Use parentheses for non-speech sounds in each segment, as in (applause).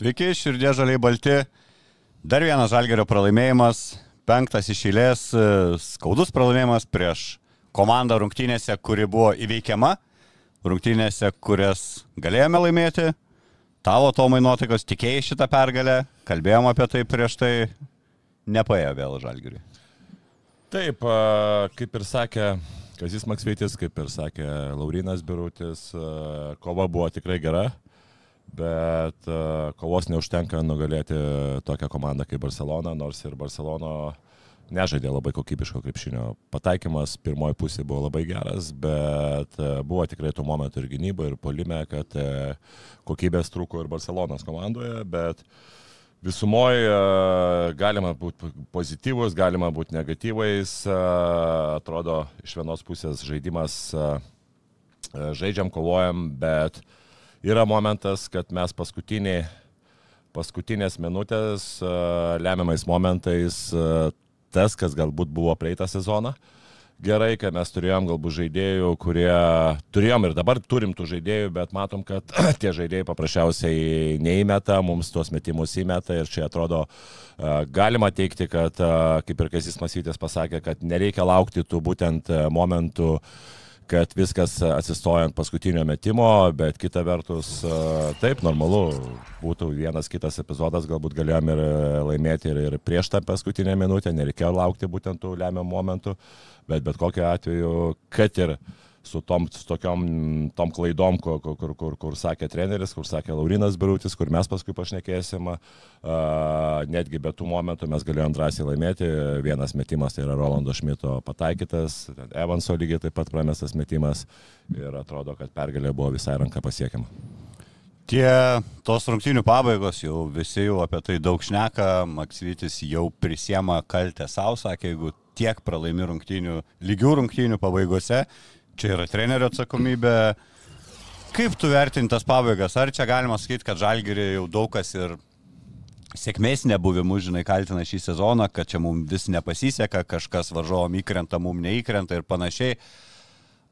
Sveiki, širdė žaliai balti. Dar vienas žalgerio pralaimėjimas, penktas iš eilės, e, skaudus pralaimėjimas prieš komandą rungtynėse, kuri buvo įveikiama, rungtynėse, kurias galėjome laimėti. Tavo Tomai nuotaikos tikėjai šitą pergalę, kalbėjom apie tai prieš tai, nepaėjo vėl žalgeriui. Taip, kaip ir sakė Kazis Maksveitis, kaip ir sakė Laurinas Birutis, kova buvo tikrai gera, bet a, kovos neužtenka nugalėti tokią komandą kaip Barcelona, nors ir Barcelona nežaidė labai kokybiško krepšinio. Pataikymas pirmoji pusė buvo labai geras, bet a, buvo tikrai tų momentų ir gynyboje, ir polime, kad a, kokybės trūko ir Barcelonas komandoje, bet Visumoje galima būti pozityvus, galima būti negatyvais. e, Atrodo, iš vienos pusės žaidimas e, e, žaidžiam, kovojam, bet yra momentas, kad mes paskutiniai, paskutinės minutės, e, lemiamais momentais, e, tas, kas galbūt buvo praeitą sezoną, gerai, kad mes turėjom galbūt žaidėjų, kurie turėjom ir dabar turim tų žaidėjų, bet matom, kad (clears throat) tie žaidėjai paprasčiausiai neįmeta, mums tuos metimus įmeta ir čia atrodo a, galima teikti, kad, kaip ir Kazis Masytės pasakė, kad nereikia laukti tų būtent momentų kad viskas atsistoja ant paskutinio metimo, bet kita vertus, a, taip, normalu, būtų vienas kitas epizodas, galbūt galėjom ir a, laimėti ir, ir prieš tą paskutinę minutę, nereikėjo laukti būtent tų lemiamų momentų, bet bet kokiu atveju, kad ir su tom, su tokiom tom klaidom, kur, kur, kur, kur, sakė treneris, kur sakė Laurinas Birutis, kur mes paskui pašnekėsim, a, netgi be tų momentų mes galėjom drąsiai laimėti. Vienas metimas tai yra Rolando Šmito pataikytas, Evanso lygiai taip pat pramestas metimas ir atrodo, kad pergalė buvo visai ranka pasiekiama. Tie tos rungtynių pabaigos, jau visi jau apie tai daug šneka, Maksvitis jau prisiema kaltę savo, sakė, jeigu tiek pralaimi rungtynių, lygių rungtynių pabaigose, čia yra trenerio atsakomybė. Kaip tu vertintas pabaigas? Ar čia galima sakyti, kad žalgiri jau daug kas ir sėkmės nebuvimu, žinai, kaltina šį sezoną, kad čia mums vis nepasiseka, kažkas varžovom įkrenta, mums neįkrenta ir panašiai.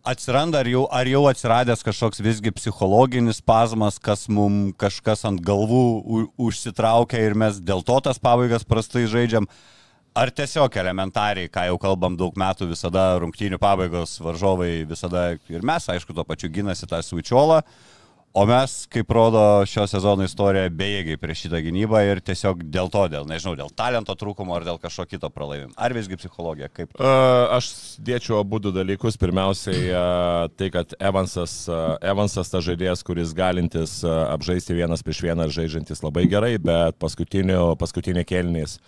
Atsiranda ar jau, ar jau atsiradęs kažkoks visgi psichologinis spazmas, kas mums kažkas ant galvų užsitraukia ir mes dėl to tas pabaigas prastai žaidžiam. Ar tiesiog elementariai, ką jau kalbam daug metų, visada rungtynių pabaigos varžovai visada ir mes, aišku, tuo pačiu gynasi tą suičiolą, o mes, kaip rodo šio sezono istorija, bejėgiai prieš šitą gynybą ir tiesiog dėl to, dėl, nežinau, dėl talento trūkumo ar dėl kažko kito pralaimim. Ar visgi psichologija, kaip? Uh, aš dėčiau abu du dalykus. Pirmiausiai uh, tai, kad Evansas, uh, Evansas ta žaidėjas, kuris galintis uh, apžaisti vienas prieš vieną žaidžiantis labai gerai, bet paskutinė kelnys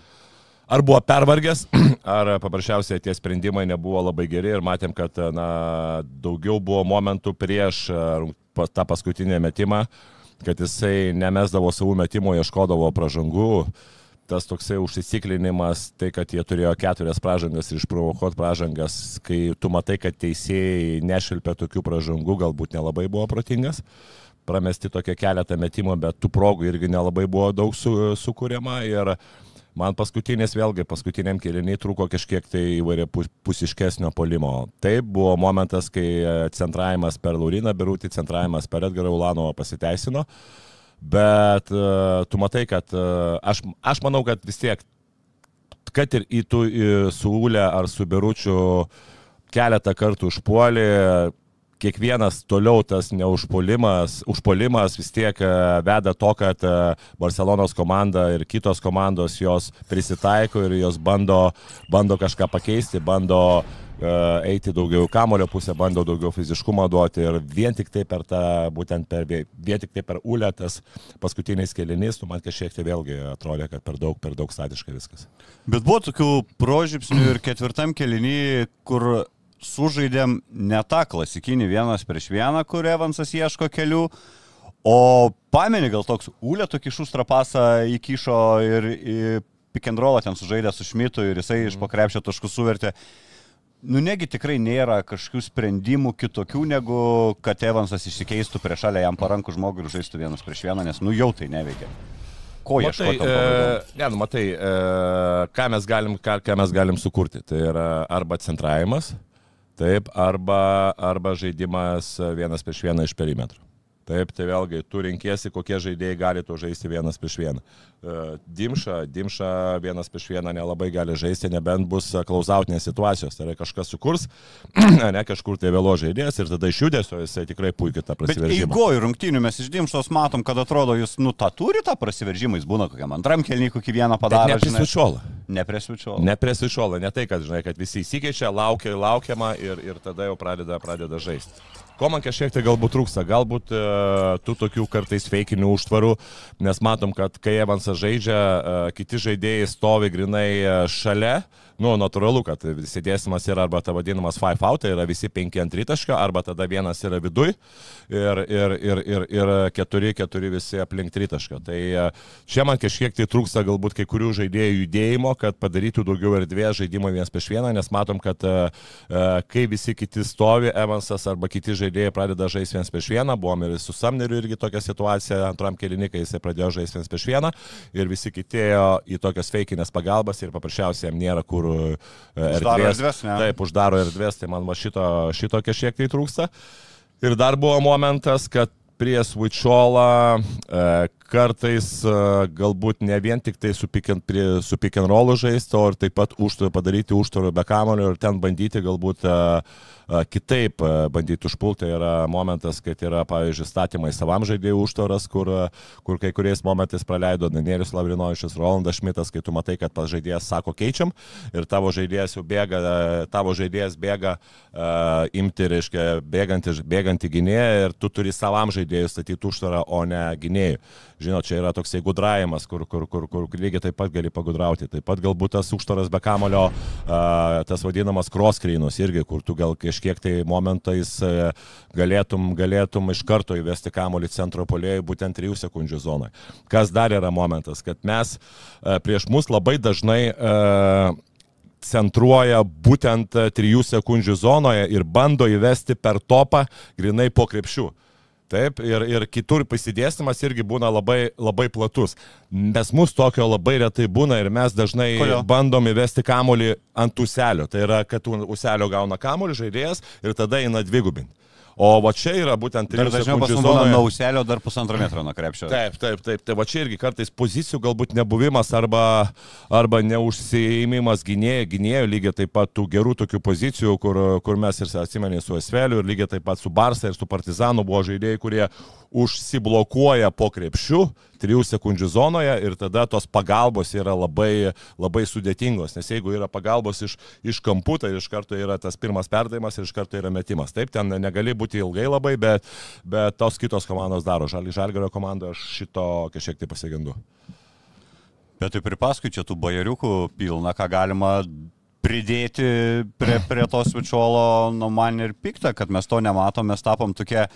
ar buvo pervargęs, (clears throat) ar paprasčiausiai tie sprendimai nebuvo labai geri ir matėm, kad na, daugiau buvo momentų prieš uh, pa- tą paskutinį metimą, kad jisai nemesdavo savų metimų, ieškodavo pražangų. Tas toksai užsiciklinimas, tai kad jie turėjo keturias pražangas ir išprovokuot pražangas, kai tu matai, kad teisėjai nešilpia tokių pražangų, galbūt nelabai buvo protingas. Pramesti tokią keletą metimų, bet tų progų irgi nelabai buvo daug su, sukūriama. Ir man paskutinis, vėlgi, paskutiniam keliniai trūko kažkiek tai įvairia pusiškesnio polimo. Taip buvo momentas, kai e, centravimas per Lauriną Berūtį, centravimas per Edgarą Ulanovą pasiteisino. Bet uh, tu matai, kad uh, aš, aš manau, kad vis tiek, kad ir į tų į su Ule ar su Beručiu keletą kartų užpuolį, kiekvienas toliau tas neužpuolimas, užpuolimas vis tiek e, veda to, kad e, Barcelonos komanda ir kitos komandos jos prisitaiko ir jos bando, bando kažką pakeisti, bando eiti daugiau kamulio pusę, bandau daugiau fiziškumo duoti ir vien tik tai per tą, būtent per, vien tik tai per ulę tas paskutiniais kelinys, tu man kažkiek tai vėlgi atrodė, kad per daug, per daug statiškai viskas. Bet buvo tokių prožipsnių ir ketvirtam kelinį, kur sužaidėm ne tą klasikinį vienas prieš vieną, kur Evansas ieško kelių, o pameni gal toks Ulė tokį šustrą pasą įkišo ir and rollą ten sužaidė su Šmitu ir jisai iš pakrepšio taškų suvertė. Nu, negi tikrai nėra kažkokių sprendimų kitokių, negu kad Evansas išsikeistų prieš šalia jam parankų žmogų ir žaistų vienas prieš vieną, nes nu jau tai neveikia. Ko ieškoti? e, ne, nu, matai, e, ką, mes galim, ką, ką mes galim sukurti. Tai yra arba centravimas, taip, arba, arba žaidimas vienas prieš vieną iš perimetrų. Taip, tai vėlgi, tu rinkėsi, kokie žaidėjai gali to žaisti vienas prieš vieną. E, Dimša, Dimša vienas prieš vieną nelabai gali žaisti, nebent bus klausautinės situacijos. Tai yra kažkas sukurs, (clears throat) ne kažkur tai vėlo žaidėjas ir tada iš judesio jisai tikrai puikiai tą Bet prasiveržimą. eigojų rungtynių mes iš Dimšos matom, kad atrodo, jūs, nu, tą turi tą prasiveržimą, jis būna kokiam antram kelniui, kokį vieną padaro. žinai. Neprisvičiuola. Nepresvičiuola. Ne prie sušuolo, ne tai, kad, žinai, kad visi įsikeičia, laukia, laukiama ir, ir tada jau pradeda, pradeda žaisti. Ko man kažkiek tai galbūt trūksta, galbūt e, tų tokių kartais feikinių užtvarų, nes matom, kad kai Evansas žaidžia, e, kiti žaidėjai stovi grinai e, šalia, nu, natūralu, kad sėdėsimas yra arba ta vadinamas five out, tai yra visi penki ant tritaškio, arba tada vienas yra viduj ir, ir, ir, ir, ir keturi, keturi visi aplink tritaškio. Tai e, čia man kažkiek tai trūksta galbūt kai kurių žaidėjų judėjimo, kad padarytų daugiau erdvės žaidimo vienas prieš vieną, nes matom, kad e, e, kai visi kiti stovi, Evansas arba kiti žaidėjai pradeda žaisti vienas prieš vieną, buvom ir su Samneriu irgi tokia situacija antram kelinikai, jisai pradėjo žaisti vienas prieš vieną ir visi kiti ėjo į tokias feikinės pagalbas ir paprasčiausiai jam nėra kur e, Uždaro erdvės. erdvės, ne? Taip, uždaro erdvės, tai man va šito, šito kažkiek tai trūksta. Ir dar buvo momentas, kad prie switcholą e, kartais e, galbūt ne vien tik tai su pick and, prie, su pick and rollu žaisti, o ir taip pat užtvarą padaryti užtvarą be kamulio ir ten bandyti galbūt e, kitaip bandyti užpulti. Yra momentas, kad yra, pavyzdžiui, statymai savam žaidėjų užtvaras, kur, kur kai kuriais momentais praleido Danielius Lavrinovičius, Rolandas Šmitas, kai tu matai, kad pas žaidėjas sako keičiam ir tavo žaidėjas jau bėga, tavo žaidėjas bėga uh, imti, reiškia, bėgantį, bėgantį gynėją ir tu turi savam žaidėjui statyti užtvarą, o ne gynėjui. Žinot, čia yra toksai gudravimas, kur, kur, kur, kur lygiai taip pat gali pagudrauti. Taip pat galbūt tas užtvaras be kamulio, tas vadinamas cross-krynus irgi, kur tu gal kažkiek tai momentais uh, galėtum, galėtum iš karto įvesti kamulį centro polėjui būtent 3 sekundžių zonoje. Kas dar yra momentas, kad mes uh, prieš mus labai dažnai uh, centruoja būtent 3 sekundžių zonoje ir bando įvesti per topą grinai po krepšių. Taip, ir, ir kitur pasidėstymas irgi būna labai, labai platus. Nes mus tokio labai retai būna ir mes dažnai Kodėl? bandom įvesti kamolį ant uselio. Tai yra, kad uselio gauna kamolį žaidėjas ir tada eina dvigubinti. O va čia yra būtent Dar 3 dažniau pas sekundžių zonoje. nauselio dar pusantro metro nuo krepšio. Taip, taip, taip. Tai va čia irgi kartais pozicijų galbūt nebuvimas arba, arba neužsiėmimas gynėjų, gynėjų lygiai taip pat tų gerų tokių pozicijų, kur, kur mes ir atsimenė su Esveliu ir lygiai taip pat su Barsa ir su Partizanu buvo žaidėjai, kurie užsiblokuoja po krepšiu 3 sekundžių zonoje ir tada tos pagalbos yra labai, labai sudėtingos, nes jeigu yra pagalbos iš, iš kampų, tai iš karto yra tas pirmas perdavimas ir iš karto yra metimas. Taip, ten negali būti ilgai labai, bet, bet tos kitos komandos daro. Žalgerio komandą aš šito kažkiek tai pasigendu. Bet tai pripaskui čia tų bajeriukų pilna, ką galima pridėti prie, prie to svičiolo, nu man ir pikta, kad mes to nematom, mes tapom tokie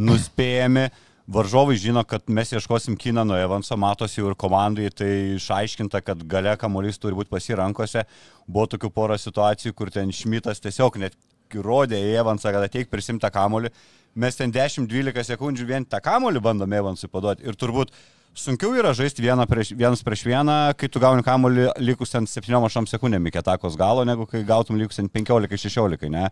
nuspėjami. Varžovai žino, kad mes ieškosim kiną nuo Evanso, matosi ir komandai, tai išaiškinta, kad gale kamuolys turi būti pasirankose. Buvo tokių porą situacijų, kur ten Šmitas tiesiog net rodė į Evansą, kad ateik prisimtą kamuolį. Mes ten 10-12 sekundžių vien tą kamuolį bandome Evansui paduoti. Ir turbūt sunkiau yra žaisti vieną prieš, vienas prieš vieną, kai tu gauni kamuolį likus ten 7-8 sekundėm iki atakos galo, negu kai gautum likus ten 15-16, ne?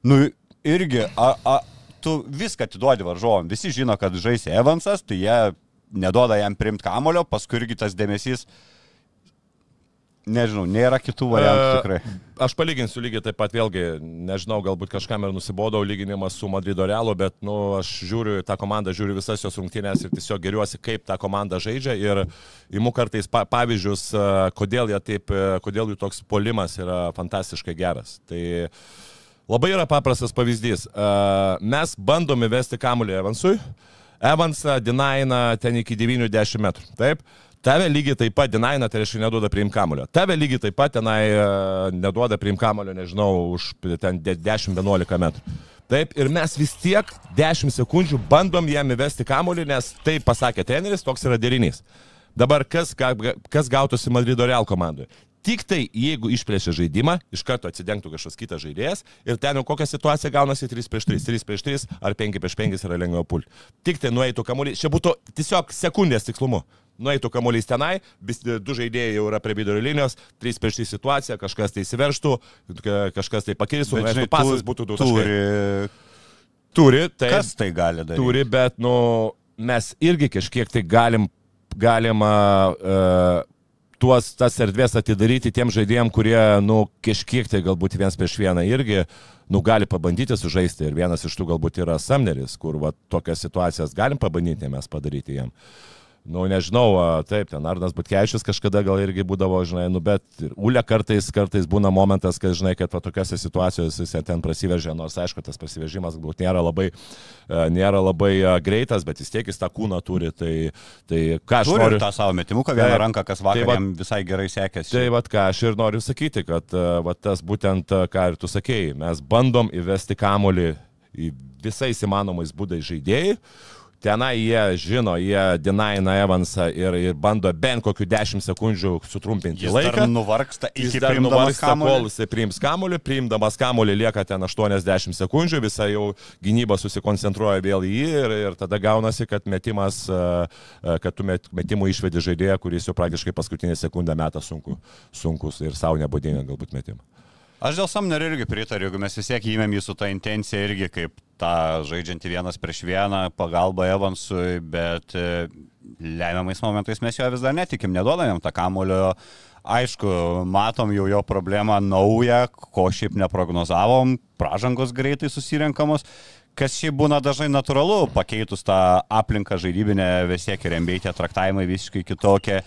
Nu, irgi, a, a, tu viską atiduodi varžovom. Visi žino, kad žaisi Evansas, tai jie neduoda jam primti kamulio, paskui irgi tas dėmesys nežinau, nėra kitų variantų E, tikrai. Aš palyginsiu lygiai taip pat vėlgi, nežinau, galbūt kažkam ir nusibodau lyginimas su Madrido Realu, bet, nu, aš žiūriu tą komandą, žiūriu visas jos rungtynės ir tiesiog geriuosi, kaip ta komanda žaidžia ir imu kartais pa pavyzdžius, e, kodėl, taip, e, kodėl jų toks polimas yra fantastiškai geras. Tai labai yra paprastas pavyzdys. Mes bandom įvesti kamuolį Evansui, Evansą dinaina ten iki 90 metrų. Taip? Tave lygiai taip pat dinaina, tai reiškia neduoda priim kamulio. Tave lygiai taip pat tenai neduoda priim kamulio, nežinau, už ten de- 10-11 metrų. Taip, ir mes vis tiek 10 sekundžių bandom jam įvesti kamulį, nes taip pasakė treneris, toks yra derinys. Dabar kas, kas gautųsi Madrido Real komandoje? Tik tai, jeigu išplėšia žaidimą, iš karto atsidengtų kažkoks kitas žaidėjas ir ten jau kokia situacija gaunasi 3 prieš 3, 3 prieš 3 ar 5 prieš 5 yra lengviau pulti. Tik tai nueitų kamuolys, čia būtų tiesiog sekundės tikslumu. Nueitų kamuolys tenai, vis, du žaidėjai jau yra prie vidurio linijos, 3 prieš 3 situacija, kažkas tai įsiverštų, ka- kažkas tai pakirstų, žinai, pasas būtų du taškai. Turi. Turi, tai Kas tai gali daryti? turi, bet, nu, mes irgi kažkiek tai galim, galima uh, tuos, tas erdvės atidaryti tiem žaidėjim, kurie, nu, kažkiek tai galbūt viens prieš vieną irgi, nu, gali pabandyti sužaisti. Ir vienas iš tų galbūt yra Samneris, kur, va, tokias situacijas galim pabandyti mes padaryti jam. Nu, nežinau, taip, ten Arnas Butkevičius kažkada gal irgi būdavo, žinai, nu, bet Ulė kartais, kartais būna momentas, kad, žinai, kad va, tokiose situacijose jis ten prasiveržia, nors, aišku, tas prasiveržimas galbūt nėra labai, nėra labai greitas, bet vis tiek jis tą kūną turi, tai, tai ką aš Turi noriu... tą savo metimuką vieną Taip. ranką, kas vakar Tai jam visai gerai sekėsi. Tai vad ką aš ir noriu sakyti, kad va, tas būtent, ką ir tu sakėjai, mes bandom įvesti kamolį į visais įmanomais būdais žaidėjai. Tenai jie žino, jie dinaina Evansą ir, ir bando bent kokių 10 sekundžių sutrumpinti Jis laiką. dar nuvargsta Jis iki dar priimdamas nuvargsta, kamuolį. kol jisai priims kamuolį, priimdamas kamuolį lieka ten 80 sekundžių, visa jau gynyba susikoncentruoja vėl į jį ir, ir tada gaunasi, kad metimas, a, a, kad tu met, metimų išvedi žaidėją, kuris jau praktiškai paskutinę sekundę metą sunku, sunkus ir savo nebūdinga galbūt metimą. Aš dėl Samnerio irgi pritariu, jeigu mes vis tiek įmėm jį su tą intenciją irgi kaip tą žaidžiantį vienas prieš vieną, pagalbą Evansui, bet e, lemiamais momentais mes jo vis dar netikim, neduodam jam tą kamulio. Aišku, matom jau jo problemą naują, ko šiaip neprognozavom, pražangos greitai susirenkamos, kas šiaip būna dažnai natūralu, pakeitus tą aplinką žaidybinę, vis tiek ir MBA tie traktavimai visiškai kitokie.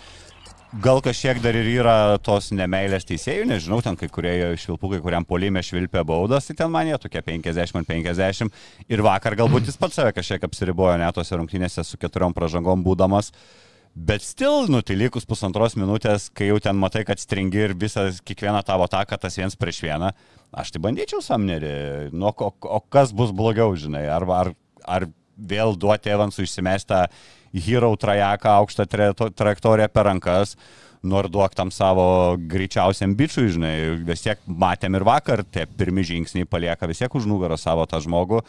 Gal kažkiek dar ir yra tos nemailės teisėjų, nežinau, ten kai kurie švilpukai, kuriam polime švilpia baudas, tai ten man jie tokie 50 ant 50. Ir vakar galbūt jis pats save kažkiek apsiribojo net tose rungtynėse su keturiom pražangom būdamas. Bet stil, nu, tai likus pusantros minutės, kai jau ten matai, kad stringi ir visą kiekvieną tavo taką tas viens prieš vieną, aš tai bandyčiau samnerį. Nu, o, o kas bus blogiau, žinai, ar, ar, ar vėl duoti Evansui išsimestą hero trajeką, aukštą tra- trajektoriją per rankas, nu ar duok tam savo greičiausiam bičiui, žinai, vis tiek matėm ir vakar, tie pirmi žingsniai palieka vis tiek už nugarą savo tą žmogų,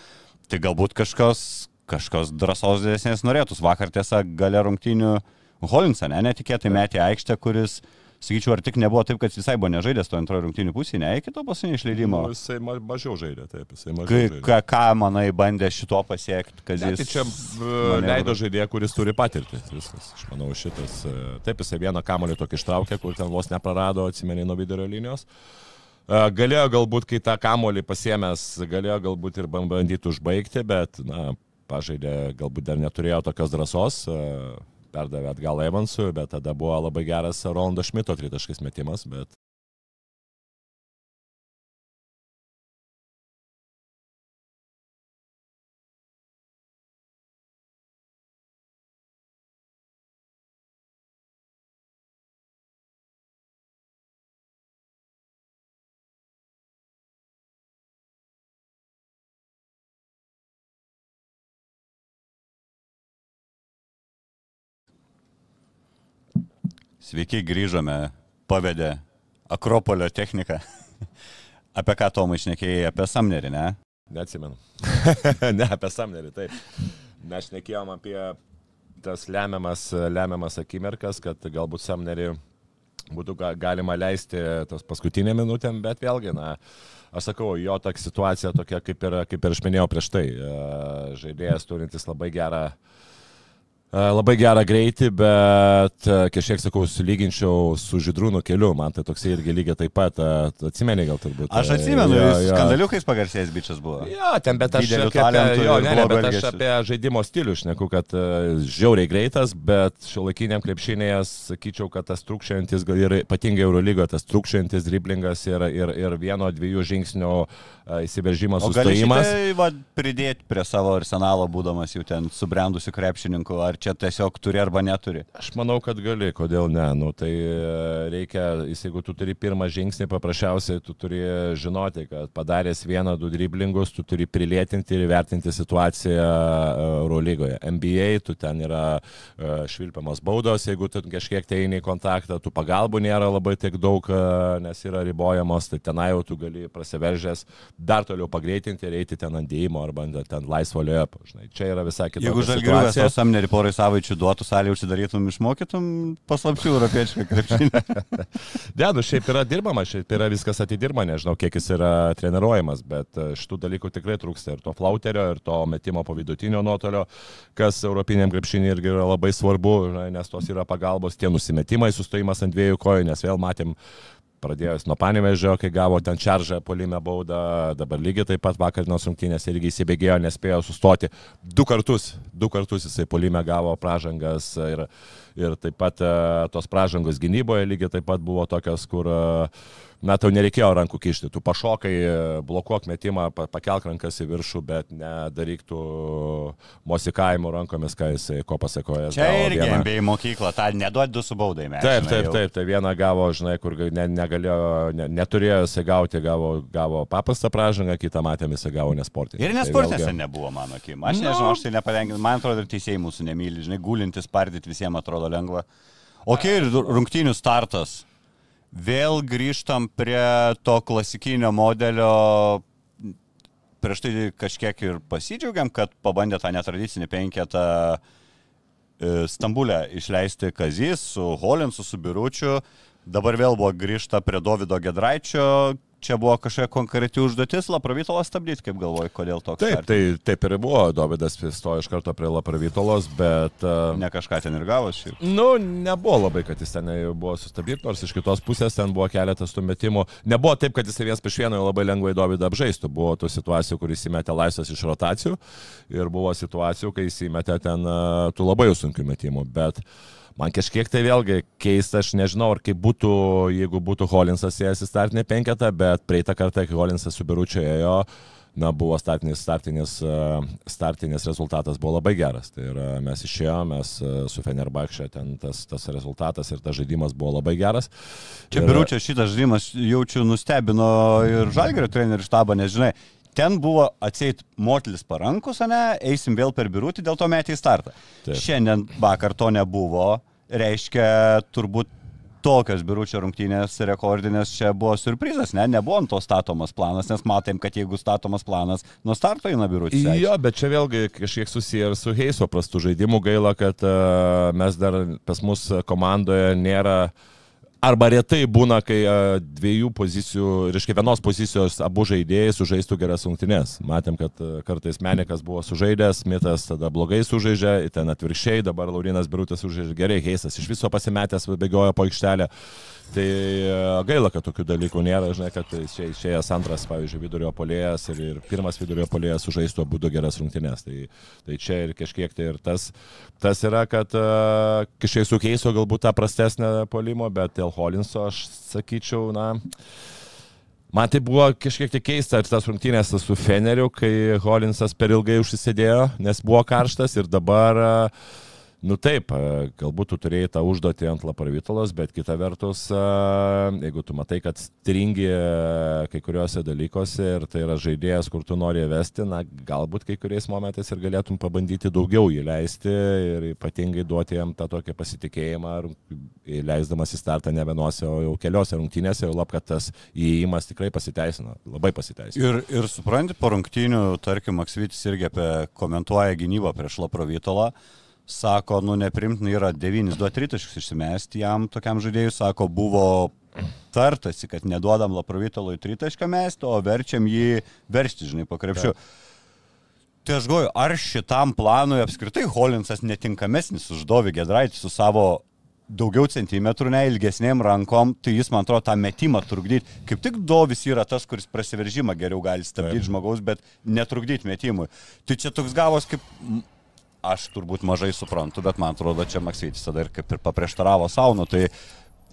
tai galbūt kažkas, kažkas drąsos didesnės norėtus. Vakar tiesa gale rungtynių Holinsą, ne, netikėtai metė aikštę, kuris, sakyčiau, ar tik nebuvo taip, kad jis visai buvo nežaidęs to antrojo rungtynių pusėje, ne, iki to pasinio išleidimo. Nu, jisai ma mažiau žaidė, taip, jisai mažiau Kai, žaidė. ką, ką manai bandė šito pasiekti, kad Ne, jis... tai čia manevrą- leido žaidėją, kuris turi patirtį. Viskas. Aš manau, šitas. e, Taip, jisai vieną kamolį tokį ištraukė, kur ten vos neprarado, atsimeni nuo vidurio linijos. E, Galėjo galbūt, kai tą kamolį pasiemęs, galėjo galbūt ir ban- bandyti užbaigti, bet, na, pažaidė, galbūt dar neturėjo tokios drąsos. e, Perdavė atgal Evansui, bet tada buvo labai geras Rolando Šmito tritaškis metimas, bet Sveiki, grįžome, pavedė Akropolio techniką. (laughs) apie ką Tomai išnekėjai, apie Samnerį, ne? Neatsimenu. (laughs) ne, apie Samnerį, taip. Mes šnekėjom apie tas lemiamas, lemiamas akimirkas, kad galbūt Samnerį būtų ga- galima leisti tos paskutinė minutėm, bet vėlgi, na, aš sakau, jo ta situacija tokia, kaip ir, kaip ir aš minėjau prieš tai. Žaidėjas turintis labai gerą labai gerą greitį, bet e, kažkiek, sakau, sulyginčiau su Židrūnų keliu, man tai toksai irgi lygiai taip pat, e, atsimeni gal turbūt. Aš atsimenu, jo, jis skandaliukais pagarsėjęs bičias buvo. Jo, ten, bet aš apie, jo, ne, ne, bet aš apie žaidimo stilių šneku, kad žiauriai greitas, bet šio laikiniam krepšinėje sakyčiau, kad tas trukščiantis, gal ir ypatingai Eurolygoje, tas trukščiantis driblingas ir, ir, ir vieno, dviejų žingsnių įsiveržimas, sustojimas. Tai pridėti prie savo arsenalo, būdamas jau ten subrendusiu krepšininku, ar čia tiesiog turi arba neturi? Aš manau, kad gali, kodėl ne. Nu, tai e, reikia, jeigu tu turi pirmą žingsnį, paprasčiausiai tu turi žinoti, kad padaręs vieną, du driblingus, tu turi prilėtinti ir vertinti situaciją e, Eurolygoje. NBA, tu ten yra e, švilpiamas baudos, jeigu tu kažkiek tai eini į kontaktą, tu pagalbų nėra labai tiek daug, nes yra ribojamos, tai tenai jau tu gali prasiveržęs dar toliau pagreitinti ir eiti ten ant dėjimo arba ten laisvo lėpo. Čia yra visai kitaip. Jeigu žalgiuojas to samnerį porai savaičių duotų salį užsidarytum, išmokytum paslapčių europiečių krepšinį. (laughs) ne, nu šiaip yra dirbama, šiaip yra viskas atidirba, nežinau, kiek jis yra treniruojamas, bet e, šitų dalykų tikrai trūksta ir to flauterio, ir to metimo po vidutinio nuotolio, kas europiniam krepšinį irgi yra labai svarbu, nes tos yra pagalbos, tie nusimetimai, sustojimas ant dviejų kojų, nes vėl matėm pradėjęs nuo panevežio, kai gavo ten čaržą polime baudą, dabar lygiai taip pat vakarinos rungtynės irgi įsibėgėjo, nespėjo sustoti. Du kartus, du kartus jisai polime gavo pražangas ir, ir taip pat e, tos pražangos gynyboje lygiai taip pat buvo tokios, kur uh, na, tau nereikėjo rankų kišti, tu pašokai, blokuok metimą, pakelk rankas į viršų, bet nedaryk tų mosikavimų rankomis, ką jisai ko pasakoja. Čia irgi vieną... MBA mokykla, tą neduod du su baudai mes. Taip, taip, taip, tai vieną gavo, žinai, kur ne, negalėjo, ne, neturėjo jisai gauti, gavo, gavo paprastą pražangą, kitą matėme jisai gavo nesportinį. Ir nesportinėse tai vėlgi... nebuvo mano akim. Aš no. nežinau, aš tai nepatenkinau, man atrodo, ir teisėjai mūsų nemyli, žinai, gulintis, pardyti visiems atrodo lengva. Ok, ir rungtynių startas vėl grįžtam prie to klasikinio modelio. Prieš tai kažkiek ir pasidžiaugiam, kad pabandė tą netradicinį penketą e, Stambulę išleisti Kazys su Holinsu, su Biručiu. Dabar vėl buvo grįžta prie Davido Gedraičio, čia buvo kažkokia konkreti užduotis Lapravytolas stabdyti, kaip galvoji, kodėl toks? Taip, tai taip ir buvo, Davidas stojo iš karto prie Lapravytolos, bet... Uh, ne kažką ten ir gavosi šiaip. Nu, nebuvo labai, kad jis ten buvo sustabdyti, nors iš kitos pusės ten buvo keletas tų metimų. Nebuvo taip, kad jis vienas prieš vieną labai lengvai Davidą apžaistų. Buvo tų situacijų, kur jis įmetė laisvas iš rotacijų ir buvo situacijų, kai jis įmetė ten uh, tų labai sunkių metimų. Bet uh, Man kažkiek tai vėlgi keista, aš nežinau, ar kaip būtų, jeigu būtų Holinsas ėjęs į startinį penketą, bet praeitą kartą, kai Holinsas su Biručiu ėjo, na, buvo startinis, startinis, startinis rezultatas buvo labai geras. Tai yra, mes išėjome, mes su Fenerbakšė, ten tas, tas rezultatas ir tas žaidimas buvo labai geras. Čia ir... Biručio šitas žaidimas jaučiu nustebino ir Žalgerio trenerių štabą, nes žinai, ten buvo atseit motlis parankus, ne, eisim vėl per birutį, dėl to metį į startą. Taip. Šiandien vakar to nebuvo, reiškia turbūt tokios biručio rungtynės rekordinės čia buvo surprizas, ne, nebuvo ant to statomas planas, nes matėm, kad jeigu statomas planas, nuo starto eina biručio. Jo, bet čia vėlgi kažkiek susiję ir su Heiso prastų žaidimų gaila, kad uh, mes dar pas mus komandoje nėra uh, Arba retai būna, kai dviejų pozicijų, reiškia vienos pozicijos abu žaidėjai sužaistų geras rungtynes. Matėm, kad kartais Menikas buvo sužaidęs, Mitas tada blogai sužaidžia, ten atvirkščiai, dabar Laurinas Birutas sužaidžia gerai, Heisas iš viso pasimetęs bėgiojo po aikštelę. Tai e, gaila, kad tokių dalykų nėra, žinai, kad čia išėjęs antras, pavyzdžiui, vidurio polėjas ir, ir pirmas vidurio polėjas sužaistų abu du geras rungtynes. Tai, tai čia ir kažkiek tai ir tas, tas yra, kad uh, kažkiek su Keiso galbūt tą prastesnę polimo, bet dėl Holinso aš sakyčiau, na... Man tai buvo kažkiek tai keista ir tas rungtynės su Feneriu, kai Holinsas per ilgai užsisėdėjo, nes buvo karštas ir dabar uh, Nu taip, galbūt tu turėjai tą užduotį ant laparvitolos, bet kita vertus, jeigu tu matai, kad stringi kai kuriuose dalykuose ir tai yra žaidėjas, kur tu nori vesti, na galbūt kai kuriais momentais ir galėtum pabandyti daugiau įleisti ir ypatingai duoti jam tą tokį pasitikėjimą, leisdamas į startą ne vienose, o jau keliose rungtynėse, jau lab, kad tas įėjimas tikrai pasiteisino, labai pasiteisino. Ir, ir supranti, po rungtynių, tarkim, Maksvitis irgi apie komentuoja gynybą prieš laparvitolą sako, nu neprimtina yra 9-2 tritaškus išsimesti jam tokiam žaidėjui, sako, buvo tartasi, kad neduodam Laprovitolui tritašką mesti, o verčiam jį veršti, žinai, po krepšiu. Tai aš galvoju, ar šitam planui apskritai Holinsas netinkamesnis už Dovį Gedraitį su savo daugiau centimetrų, ne ilgesnėm rankom, tai jis, man atrodo, tą metimą trukdyti. Kaip tik Dovis yra tas, kuris prasiveržimą geriau gali stabdyti žmogaus, bet netrukdyti metimui. Tai čia toks gavos kaip... Aš turbūt mažai suprantu, bet man atrodo, čia Maksytis tada ir kaip ir paprieštaravo saunu. Tai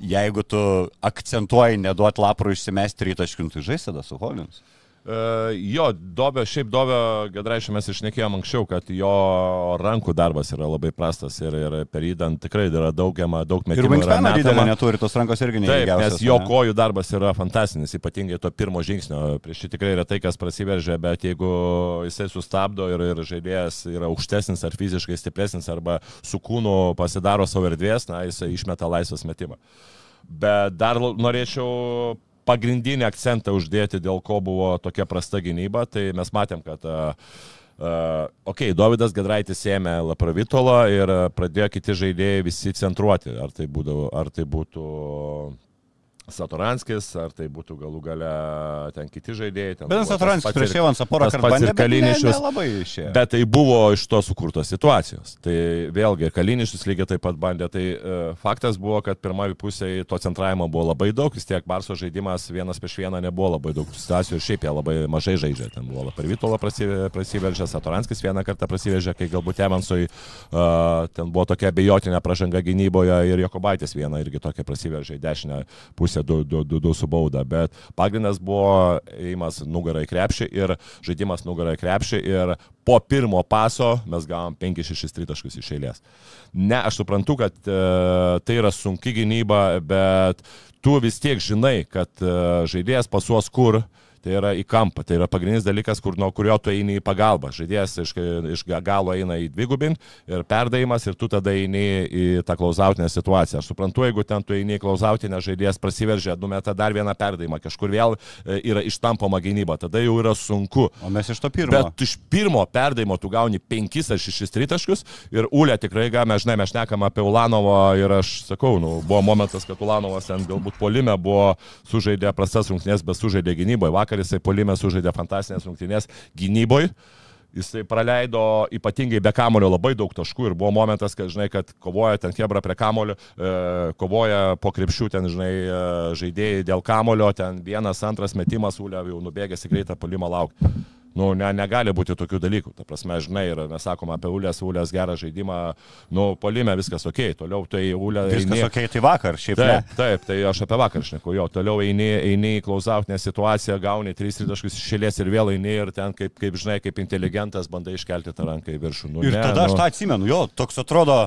jeigu tu akcentuoji neduot laprų išsimesti rytaškių, tai žais tada su Holins. Uh, jo, Dobio, šiaip Dobio Gedraišio mes išnekėjom anksčiau, kad jo rankų darbas yra labai prastas ir, ir per įdant tikrai yra daugiama, daug metimų. Ir Wingspaną didelę neturi, tos rankos irgi neįgiausios. Nes jo ne? kojų darbas yra fantastinis, ypatingai to pirmo žingsnio. Prieš jį tikrai yra tai, kas prasiveržia, bet jeigu jisai sustabdo ir, ir žaidėjas yra aukštesnis ar fiziškai stipresnis arba su kūnu pasidaro savo erdvės, na, jisai išmeta laisvas metimą. Bet dar norėčiau pagrindinį akcentą uždėti, dėl ko buvo tokia prasta gynyba, tai mes matėm, kad uh, Uh, ok, Davidas Gadraitis ėmė Lapravitolo ir pradėjo kiti žaidėjai visi centruoti. Ar tai, būdavo, ar tai būtų Satoranskis, ar tai būtų galų gale ten kiti žaidėjai. Bet Satoranskis prieš Evansą porą kartų bandė, Kalinišius. Labai išėjo. Bet tai buvo iš to sukurtos situacijos. Tai vėlgi, Kalinišius lygiai taip pat bandė. Tai uh, faktas buvo, kad pirmoji pusė to centravimo buvo labai daug, vis tiek Barso žaidimas vienas prieš vieną nebuvo labai daug situacijų ir šiaip jie labai mažai žaidžia. Ten buvo per Vytolą prasiveržę, Satoranskis vieną kartą prasiveržė, kai galbūt Evansui uh, ten buvo tokia abejotinė pražanga gynyboje ir Jokobaitis vieną irgi tokia prasiveržė į dešinę pusę du, du su bauda, bet pagrindas buvo įimas nugarai krepšį ir žaidimas nugarai krepšį ir po pirmo paso mes gavom 5-6 tritaškus iš eilės. Ne, aš suprantu, kad e, tai yra sunki gynyba, bet tu vis tiek žinai, kad e, žaidėjas pasuos kur, e, Tai yra į kampą. Tai yra pagrindinis dalykas, kur, nuo kurio tu eini į pagalbą. Žaidėjas iš, iš galo eina į dvigubin ir perdavimas ir tu tada eini į tą klausautinę situaciją. Aš suprantu, jeigu ten tu eini į klausautinę, žaidėjas prasiveržia, numeta dar vieną perdavimą, kažkur vėl e, yra ištampoma gynyba, tada jau yra sunku. O mes iš to pirmo. Bet iš pirmo perdavimo tu gauni penkis ar šešis tritaškus ir Ulė tikrai, mes žinai, mes šnekam apie Ulanovą ir aš sakau, nu, buvo momentas, kad Ulanovas ten galbūt polime buvo sužaidė prastas rungtynės, bet sužaidė gynyboje. Vakar vakar jisai polime sužaidė fantasinės rungtynės gynyboje. Jisai praleido ypatingai be kamulio labai daug taškų ir buvo momentas, kad, žinai, kad kovoja ten Hebra prie kamulio, e, kovoja po krepšių ten, žinai, e, žaidėjai dėl kamulio, ten vienas, antras metimas, Ulė jau nubėgęs į greitą polimą laukti. Nu, ne, negali būti tokių dalykų. Ta prasme, žinai, ir mes sakome apie Ulės, Ulės gerą žaidimą, nu, polime viskas ok, toliau tai Ulė. Viskas eini... ok, tai vakar, šiaip taip, ne. Taip, tai aš apie vakar šneku, jo, toliau eini, eini į klausautinę situaciją, gauni 3 taškus išėlės ir vėl eini ir ten, kaip, kaip žinai, kaip inteligentas bandai iškelti tą ranką į viršų. Nu, ir ne, tada nu... aš tą atsimenu, jo, toks atrodo,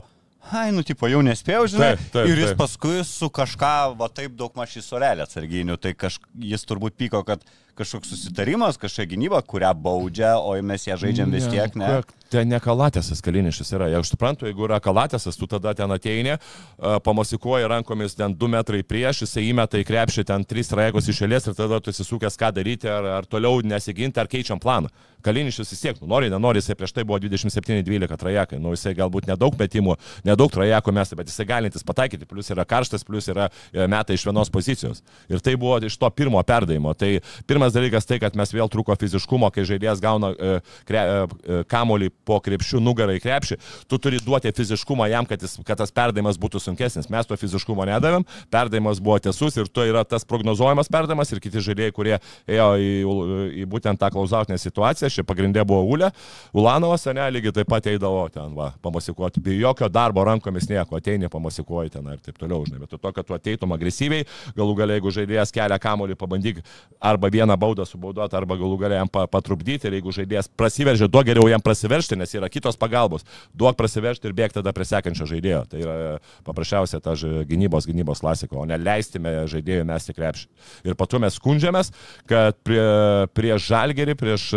ai, nu, tipo, jau nespėjau, žinai. Taip, taip, ir jis taip. paskui su kažką, va taip daug maž į sorelę atsarginių, tai kaž... jis turbūt pyko, kad kažkoks susitarimas, kažkokia gynyba, kurią baudžia, o mes ją žaidžiam vis tiek, ne? Ten ne kalatėsas kalinišis yra. Aš suprantu, jeigu yra kalatėsas, tu tada ten ateini, pamasikuoji rankomis ten 2 metrai prieš, jisai įmeta į krepšį ten 3 trajekos išėlės ir tada tu įsisukęs ką daryti, ar, ar toliau nesiginti, ar keičiam planą. Kalinišis vis tiek, nu, nori, nenori, jisai prieš tai buvo 27-12 trajekai, nu, jisai galbūt nedaug metimų, nedaug trajekų mes, bet jisai galintis pataikyti, plus yra karštas, plus yra e, metai iš vienos pozicijos. Ir tai buvo iš to pirmo perdavimo. Tai pirmas dalykas tai, kad mes vėl trūko fiziškumo, kai žaidėjas gauna e, kre, e, kamolį po krepšių nugarą į krepšį, tu turi duoti fiziškumą jam, kad, jis, kad tas perdavimas būtų sunkesnis. Mes to fiziškumo nedavėm, perdavimas buvo tiesus ir to yra tas prognozuojamas perdavimas ir kiti žaidėjai, kurie ėjo į, į būtent tą klausautinę situaciją, čia pagrindė buvo Ulė, Ulanovas, ne, lygiai taip pat eidavo ten, va, pamasikuoti, be jokio darbo rankomis nieko, ateini pamasikuoti ten ir taip toliau, žinai, bet to, kad tu ateitum agresyviai, galų galiai, jeigu žaidėjas kelia kamolį, pabandyk arba vieną baudą subaudoti, arba galų galiai jam patrupdyti ir jeigu žaidėjas prasiveržia, duok geriau jam prasiveršti, nes yra kitos pagalbos, duok prasiveržti ir bėgti tada prie sekančio žaidėjo. Tai yra paprasčiausia ta gynybos, gynybos klasika, o ne leistime žaidėjų mesti krepšį. Ir po to mes skundžiamės, kad prie, prieš žalgerį, prieš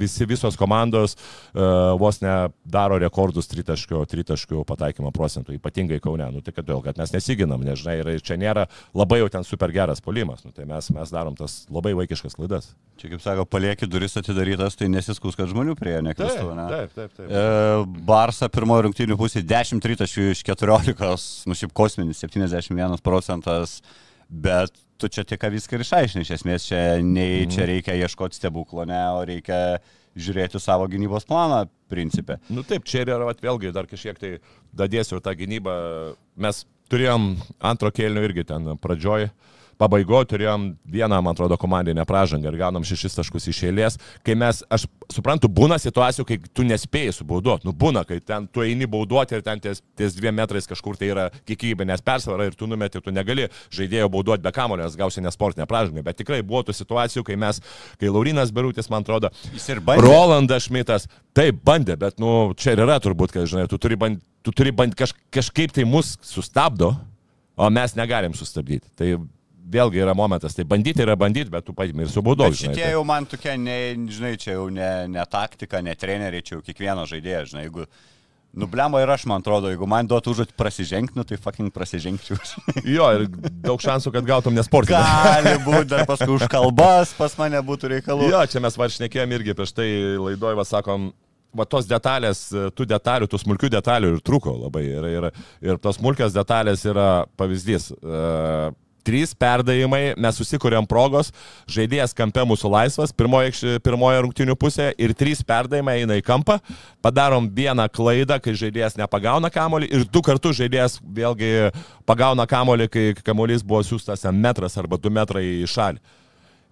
visi visos komandos uh, vos ne daro rekordus tritaškių, tritaškių pataikymo procentų, ypatingai Kaune. Nu, tai kodėl, kad mes nesiginam, nežinai, ir čia nėra labai jau ten super geras polimas. Nu, tai mes, mes darom tas labai vaikiškas klaidas. Čia kaip sako, palieki duris atidarytas, tai nesiskus, kad žmonių prie nekristų, ne? Taip, taip, taip. E, Barsa pirmojo rungtynių pusė 10 tritaškių iš 14, nu šiaip kosminis 71 procentas, bet tu čia tik viską ir išaiškini, iš esmės čia nei čia mhm. reikia ieškoti stebuklo, ne, o reikia žiūrėti savo gynybos planą principė. Nu taip, čia yra vėlgi dar kažkiek tai dadėsiu tą gynybą. Mes turėjom antro kėlinio irgi ten pradžioj. Pabaigoje turėjom vieną, man atrodo, komandinę pražangą ir gaunam šešis taškus iš eilės. Kai mes, aš suprantu, būna situacijų, kai tu nespėjai subauduoti. Nu, būna, kai ten tu eini bauduoti ir ten ties, ties dviem metrais kažkur tai yra kiekybinės persvara ir tu numeti, tu negali žaidėjo bauduoti be kamulio, nes gausi nesportinę pražangą. Bet tikrai buvo tų situacijų, kai mes, kai Laurinas Berutis, man atrodo, Jis ir bandė. Rolandas Šmitas, taip bandė, bet, nu, čia ir yra turbūt, kad, žinai, tu turi bandyti, tu turi bandyti kaž, kažkaip tai mus sustabdo, o mes negalim sustabdyti. Tai vėlgi yra momentas, tai bandyti yra bandyti, bet tu paimi ir subaudoji. Bet šitie jau man tokia, ne, žinai, čia jau ne, ne taktika, ne treneriai, čia jau kiekvieno žaidėjo, žinai, jeigu nublemo ir aš, man atrodo, jeigu man duotų užduoti prasižengti, nu, tai fucking prasižengčiau. Jo, ir daug šansų, kad gautum nesportinį. Gali būti, dar paskui už kalbas pas mane būtų reikalų. Jo, čia mes varšnekėjom irgi prieš tai laidoj, va sakom, va tos detalės, tų detalių, tų smulkių detalių ir trūko labai. Ir, ir, ir tos smulkios detalės yra pavyzdys. Uh, trys perdavimai, mes susikūrėm progos, žaidėjas kampe mūsų laisvas, pirmoje, pirmoje rungtinių pusėje ir trys perdavimai eina į kampą, padarom vieną klaidą, kai žaidėjas nepagauna kamolį ir du kartus žaidėjas vėlgi pagauna kamolį, kai kamolys buvo siūstas metras arba du metrai į šalį.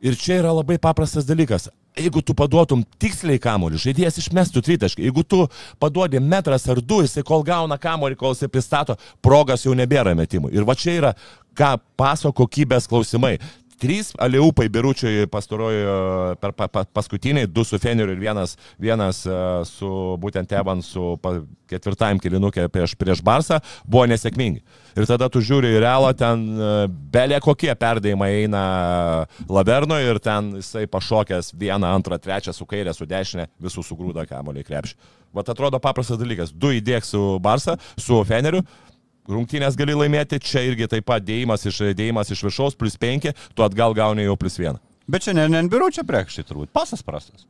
Ir čia yra labai paprastas dalykas. Jeigu tu paduotum tiksliai kamolį, žaidėjas išmestų tritaškį. Jeigu tu paduodi metras ar du, jisai kol gauna kamolį, kol jisai pristato, progas jau nebėra metimų. Ir va čia yra ką paso kokybės klausimai. Trys aliupai biručiai pastarojo per pa, pa, paskutiniai, du su Feneriu ir vienas, vienas uh, su būtent Evansu ketvirtajam kilinukė prieš, prieš Barsą buvo nesėkmingi. Ir tada tu žiūri į realą, ten uh, belė kokie perdėjimai eina Laverno ir ten jisai pašokęs vieną, antrą, trečią su kairė, su dešinė, visų sugrūda kamoliai krepšį. Vat atrodo paprastas dalykas. Du įdėk su Barsa, su Feneriu, rungtynės gali laimėti, čia irgi taip pat dėjimas iš, dėjimas iš viršaus, plus 5, tu atgal gauni jau plus 1. Bet čia ne, ne biurų čia priekštai turbūt, pasas prastas.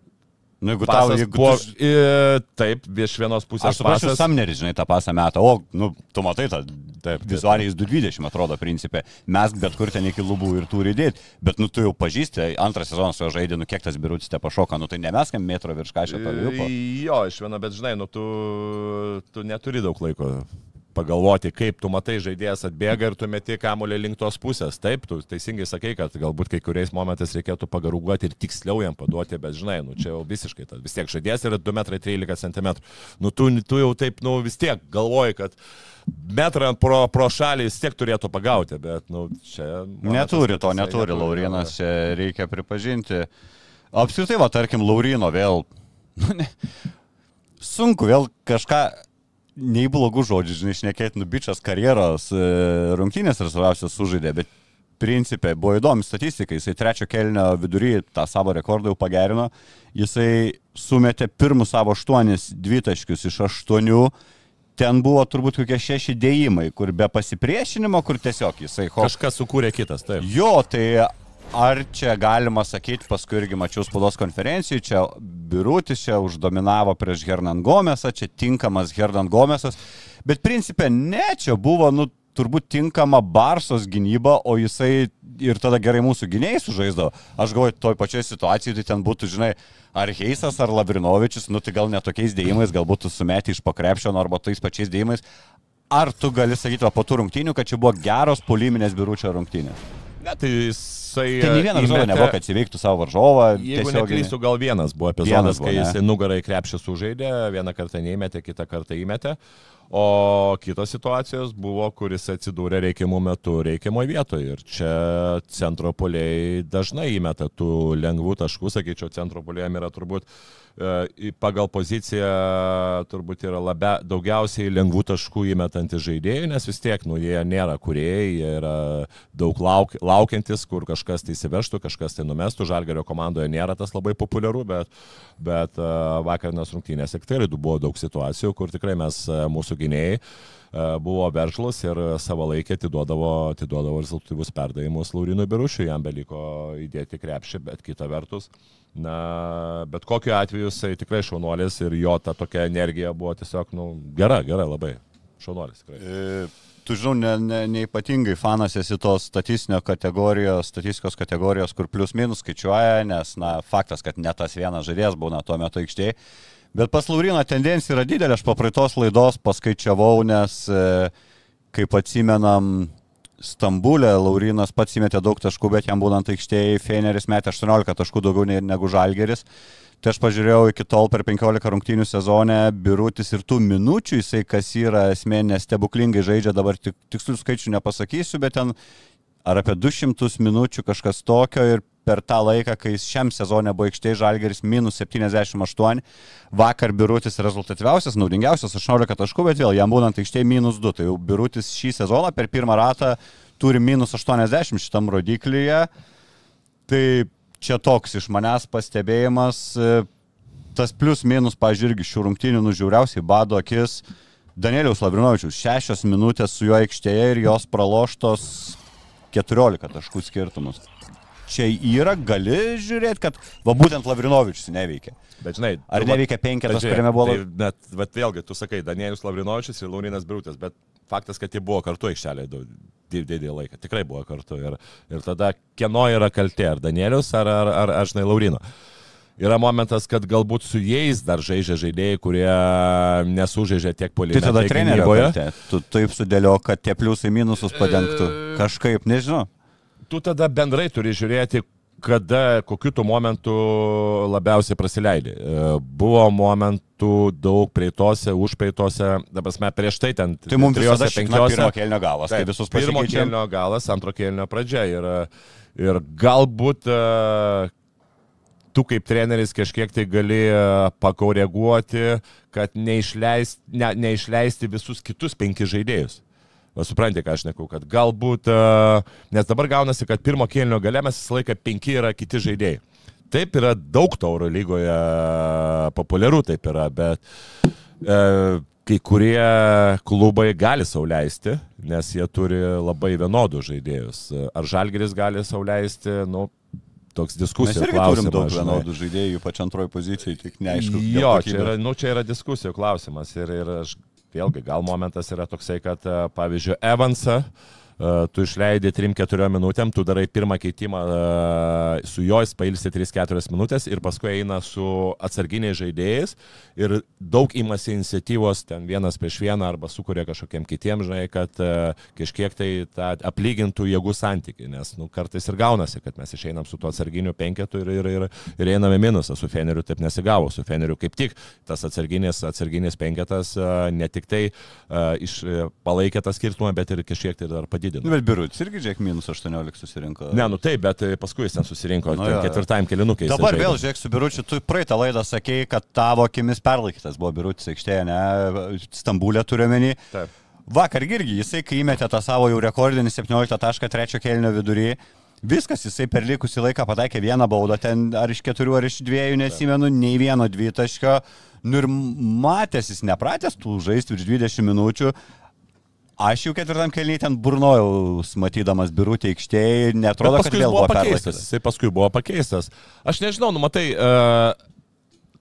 Nu, jeigu tau, Pasas jeigu buvo, tu... e, taip, iš vienos pusės Aš pasas. Samneris, žinai, tą pasą metą. O, nu, tu matai, tą, taip, vizualiai jis 220 atrodo principė. Mes bet kur ten iki lubų ir turi dėti. Bet, nu, tu jau pažįsti, antras sezonas jo žaidė, nu, kiek tas biurutis te pašoka, nu, tai ne mes kam metro virš kažką to liupo. Jo, iš vieno, bet žinai, nu, tu, tu neturi daug laiko pagalvoti, kaip tu matai žaidėjas atbėga ir tu meti kamuolį link tos pusės. Taip, tu teisingai sakai, kad galbūt kai kuriais momentais reikėtų pagarūguoti ir tiksliau jam paduoti, bet žinai, nu čia jau visiškai, tas, vis tiek žaidėjas yra 2,13 m. Nu tu, tu jau taip, nu vis tiek galvoji, kad metrą pro, pro šalį vis tiek turėtų pagauti, bet, nu, čia... Neturi to, neturi Laurinas, čia reikia pripažinti. Apskritai, va, tarkim, Laurino vėl. (laughs) Nu, sunku vėl kažką nei blogų žodžių, žinai, išnekėti, nubičias karjeros e, rungtynės ir svarbiausia sužaidė, bet principė buvo įdomi statistika, jisai trečio kelnio vidury tą savo rekordą jau pagerino, jisai sumetė pirmus savo aštuonis dvitaškius iš aštuonių, ten buvo turbūt kokie šeši dėjimai, kur be pasipriešinimo, kur tiesiog jisai ho. Kažkas sukūrė kitas, taip. Jo, tai ar čia galima sakyti, paskui irgi mačiau spaudos konferencijų, čia Birutis čia uždominavo prieš Hernan Gomesą, čia tinkamas Hernan Gomesas, bet principė ne, čia buvo, nu, turbūt tinkama Barsos gynyba, o jisai ir tada gerai mūsų gynėjai sužaisdavo. Aš galvoju, toj pačioj situacijoje tai ten būtų, žinai, ar Heisas, ar Lavrinovičius, nu tai gal netokiais dėjimais, galbūt sumetį iš pakrepšio, nu, arba tais pačiais dėjimais. Ar tu gali sakyti va, po tų rungtynių, kad čia buvo geros poliminės biručio rungtynės? Ne, tai jisai... Tai ne vienas žodis įmetė- nebuvo, kad įveiktų savo varžovą. Jeigu tiesiogiai. neklystu, gal vienas buvo epizodas, Vienas buvo, kai jisai nugarai krepšį sužaidė, vieną kartą neįmetė, kitą kartą įmetė. O kitos situacijos buvo, kuris atsidūrė reikiamų metų reikiamoje vietoje. Ir čia centro poliai dažnai įmeta tų lengvų taškų, sakyčiau, centro poliam yra turbūt e, į- pagal poziciją turbūt yra labia, daugiausiai lengvų taškų įmetantys žaidėjai, nes vis tiek, nu, jie nėra kuriejai, jie yra daug lauk, laukiantis, kur kažkas tai įsivežtų, kažkas tai numestų. Žalgerio komandoje nėra tas labai populiaru, bet, bet e, vakarinės rungtynėse tikrai buvo daug situacijų, kur tikrai mes, e, mūsų gynėjai, e, buvo veržlus ir savo laikę atiduodavo, atiduodavo rezultatyvus perdavimus Laurinui Birušiui, jam beliko įdėti krepšį, bet kita vertus, na, bet kokiu atveju jisai tikrai šaunuolis ir jo ta tokia energija buvo tiesiog, nu, gera, gera labai. šaunuolis tikrai. E, Tu žinau, ne, ne, neipatingai fanas esi tos statistinio kategorijos, statistikos kategorijos, kur plius minus skaičiuoja, nes, na, faktas, kad ne tas vienas žaidėjas būna tuo metu aikštėje. Bet pas Lauriną tendencija yra didelė, aš po praeitos laidos paskaičiavau, nes, e, kaip atsimenam, Stambulė Laurinas pats įmetė daug taškų, bet jam būnant aikštėje Feineris metė 18 taškų daugiau negu Žalgeris. Tai aš pažiūrėjau iki tol per 15 rungtynių sezone, birutis ir tų minučių jisai, kas yra esmė, nes stebuklingai žaidžia, dabar tik, tikslių skaičių nepasakysiu, bet ten ar apie 200 minučių kažkas tokio ir per tą laiką, kai šiam sezone buvo aikštėje Žalgeris minus 78, vakar birutis rezultatyviausias, naudingiausias 18 taškų, bet vėl jam būnant aikštėje minus 2, tai jau birutis šį sezoną per pirmą ratą turi minus 80 šitam rodiklyje. Tai čia toks iš manęs pastebėjimas, tas plius minus, pažiūrėk, šių rungtynių nužiūriausiai bado akis. Danieliaus Lavrinovičius, šešios minutės su juo aikštėje ir jos praloštos 14 taškų skirtumus. Čia yra, gali žiūrėti, kad va būtent Lavrinovičius neveikia. Bet žinai, Ar neveikia penketas, Bet kuriame buvo... Tai, bet, bet vėlgi, tu sakai, Danielius Lavrinovičius ir Laurinas Briutas, bet faktas, kad jie buvo kartu aikštelėje didelį laiką. Tikrai buvo kartu. Ir, ir tada kieno yra kaltė, ar Danielius, ar, ar, ar, ar žinai, Laurino. Yra momentas, kad galbūt su jais dar žaidžia žaidėjai, kurie nesužaidžia tiek Tai politinėje tada trenerio. Tu taip sudėlio, kad tie pliusai minusus padengtų. Kažkaip, nežinau. Tu tada bendrai turi žiūrėti, kada, kokiu tu momentu labiausiai prasileidai. E, Buvo momentų daug prieitose, užprieitose, dabar mes prieš tai ten. Tai mums visada šikna pirmo kelnio galas, Taip, visus Pirmo pasikeičiam. kelnio galas, antro kelnio pradžia. Ir, ir galbūt e, tu kaip treneris kažkiek tai gali e, pakoreguoti, kad neišleisti, ne, neišleisti visus kitus penkis žaidėjus. Va, Suprantate, ką aš neku, kad galbūt, e, nes dabar gaunasi, kad pirmo kėlinio gale mes visą laiką penki yra kiti žaidėjai. Taip yra daug tauro lygoje, populiaru taip yra, bet e, kai kurie klubai gali sauliaisti, nes jie turi labai vienodus žaidėjus. Ar Žalgeris gali sauliaisti, nu, toks Mes diskusijų irgi turim daug klausimas. žinai. vienodų žaidėjų, ypač antroji pozicijai, tik neaišku. Jo, čia yra, nu, čia yra diskusijų klausimas ir, ir aš vėlgi gal momentas yra toksai, kad e, pavyzdžiui Evansą e, tu išleidai 3-4 minutėm, tu darai pirmą keitimą e, su juo, jis pailsi 3-4 minutės ir paskui eina su atsarginiais žaidėjais ir daug imasi iniciatyvos ten vienas prieš vieną arba sukuria kažkokiem kitiem, žinai, kad e, kažkiek tai tą aplygintų jėgų santyki, nes nu, kartais ir gaunasi, kad mes išeinam su tuo atsarginiu penketu ir, ir, ir, ir einame minusą, su Feneriu taip nesigavo, su Feneriu kaip tik tas atsarginis, atsarginis penketas e, ne tik tai iš, e, palaikė tą skirtumą, bet ir kažkiek tai dar padidino. Nu, bet biurutis irgi, žiūrėk, minus 18 susirinko. Ne, nu taip, bet e, paskui jis ten susirinko, Nu ketvirtajam kelinukai. jisai Dabar vėl, žiūrėk, su biuručiu, tu praeitą laidą sakėjai, kad tavo akimis perlaikytas buvo biurutis aikštėje, ne, Stambulė turiu menį. Taip. Vakar irgi jisai, kai įmetė tą savo jau rekordinį 17.3 kelnio vidurį, viskas jisai per likusį laiką pataikė vieną baudą, ten ar iš keturių, ar iš dviejų, nesimenu, nei vieno dvitaškio. Nu ir matęs jis nepratęs tų žaisti virš 20 minučių. Aš jau ketvirtam kelniui ten burnojau, matydamas birutį aikštėje netrodo, kad vėl buvo pakeistas. Jisai paskui buvo pakeistas. Aš nežinau, nu matai, uh,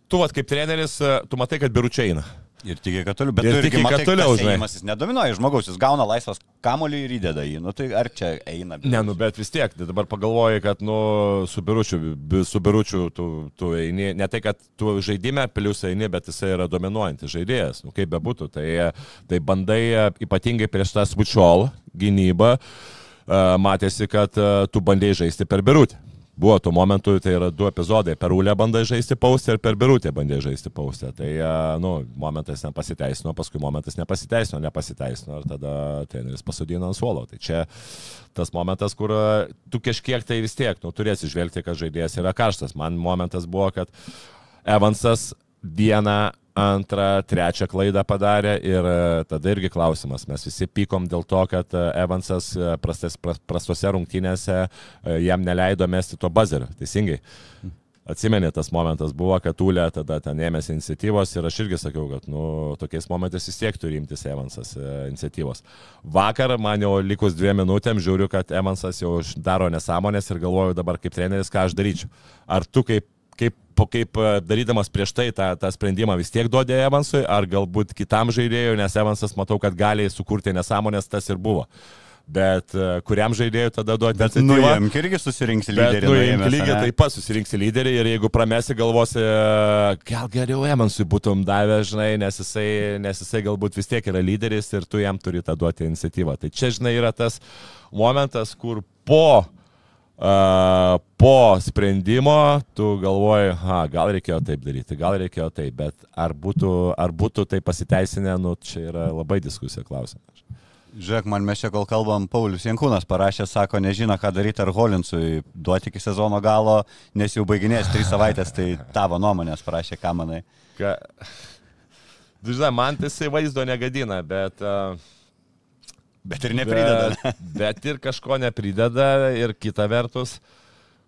tu vat kaip treneris, uh, tu matai, kad biručiai eina. Ir tiki, kad toliau, bet Ir tu irgi tiki, kad matai, toliau, žinai. jis nedominuoja žmogaus, jis gauna laisvas kamolį ir įdeda jį. Nu tai ar čia eina? Ne, nu bet vis tiek, tai dabar pagalvoji, kad nu, su biručiu, bi- su biručiu tu, tu eini, ne tai, kad tu žaidime plius eini, bet jisai yra dominuojantis žaidėjas, nu kaip bebūtų, tai, tai bandai ypatingai prieš tą spučiol gynybą, e, matėsi, kad e, tu bandėjai žaisti per birutį. Buvo tų momentų, tai yra du epizodai. Per Ulę bandai žaisti paustę ir per Birutę bandai žaisti paustę. Tai, e, nu, momentas nepasiteisino, paskui momentas nepasiteisino, nepasiteisino ir tada treneris pasodino ant suolo. Tai čia tas momentas, kur e, tu kažkiek tai vis tiek, nu, turėsi žvelgti, kad žaidėjas yra karštas. Man momentas buvo, kad Evansas vieną, antrą, trečią klaidą padarė ir e, tada irgi klausimas. Mes visi pykom dėl to, kad e, Evansas e, prastes, pras- prastose rungtynėse jam neleido mesti to bazerio. Teisingai. Atsimenė, tas momentas buvo, kad Ulė tada ten ėmėsi iniciatyvos ir aš irgi sakiau, kad nu, tokiais momentais vis tiek turi imtis Evansas iniciatyvos. Vakar man jau likus dviem minutėm žiūriu, kad Evansas jau daro nesąmonės ir galvoju dabar kaip treneris, ką aš daryčiau. Ar tu kaip, kaip po kaip e, darydamas prieš tai tą, tą sprendimą vis tiek duodė Evansui, ar galbūt kitam žaidėjui, nes Evansas matau, kad gali sukurti nesąmonės, tas ir buvo. Bet uh, kuriam žaidėjui tada duoti iniciatyvą? nuimk irgi susirinksi lyderį. Nu, nuėmęs, lygiai taip pat susirinksi lyderį ir jeigu pramesi galvosi, gal geriau Emansui būtum davę, žinai, nes jisai, nes jisai galbūt vis tiek yra lyderis ir tu jam turi tą duoti iniciatyvą. Tai čia, žinai, yra tas momentas, kur po, uh, po sprendimo tu galvoji, ha, gal reikėjo taip daryti, gal reikėjo taip, bet ar būtų, ar būtų tai pasiteisinę, nu, čia yra labai diskusija klausimas. Žiūrėk, man mes čia kol kalbam, Paulius Jankūnas parašė, sako, nežino, ką daryti ar Holinsui duoti iki sezono galo, nes jau baiginės trys savaitės, tai tavo nuomonės parašė, ką manai. Ka... (laughs) Žinai, man tai jisai vaizdo negadina, bet... Uh, Bet ir neprideda. Bet, bet ir kažko neprideda ir kita vertus,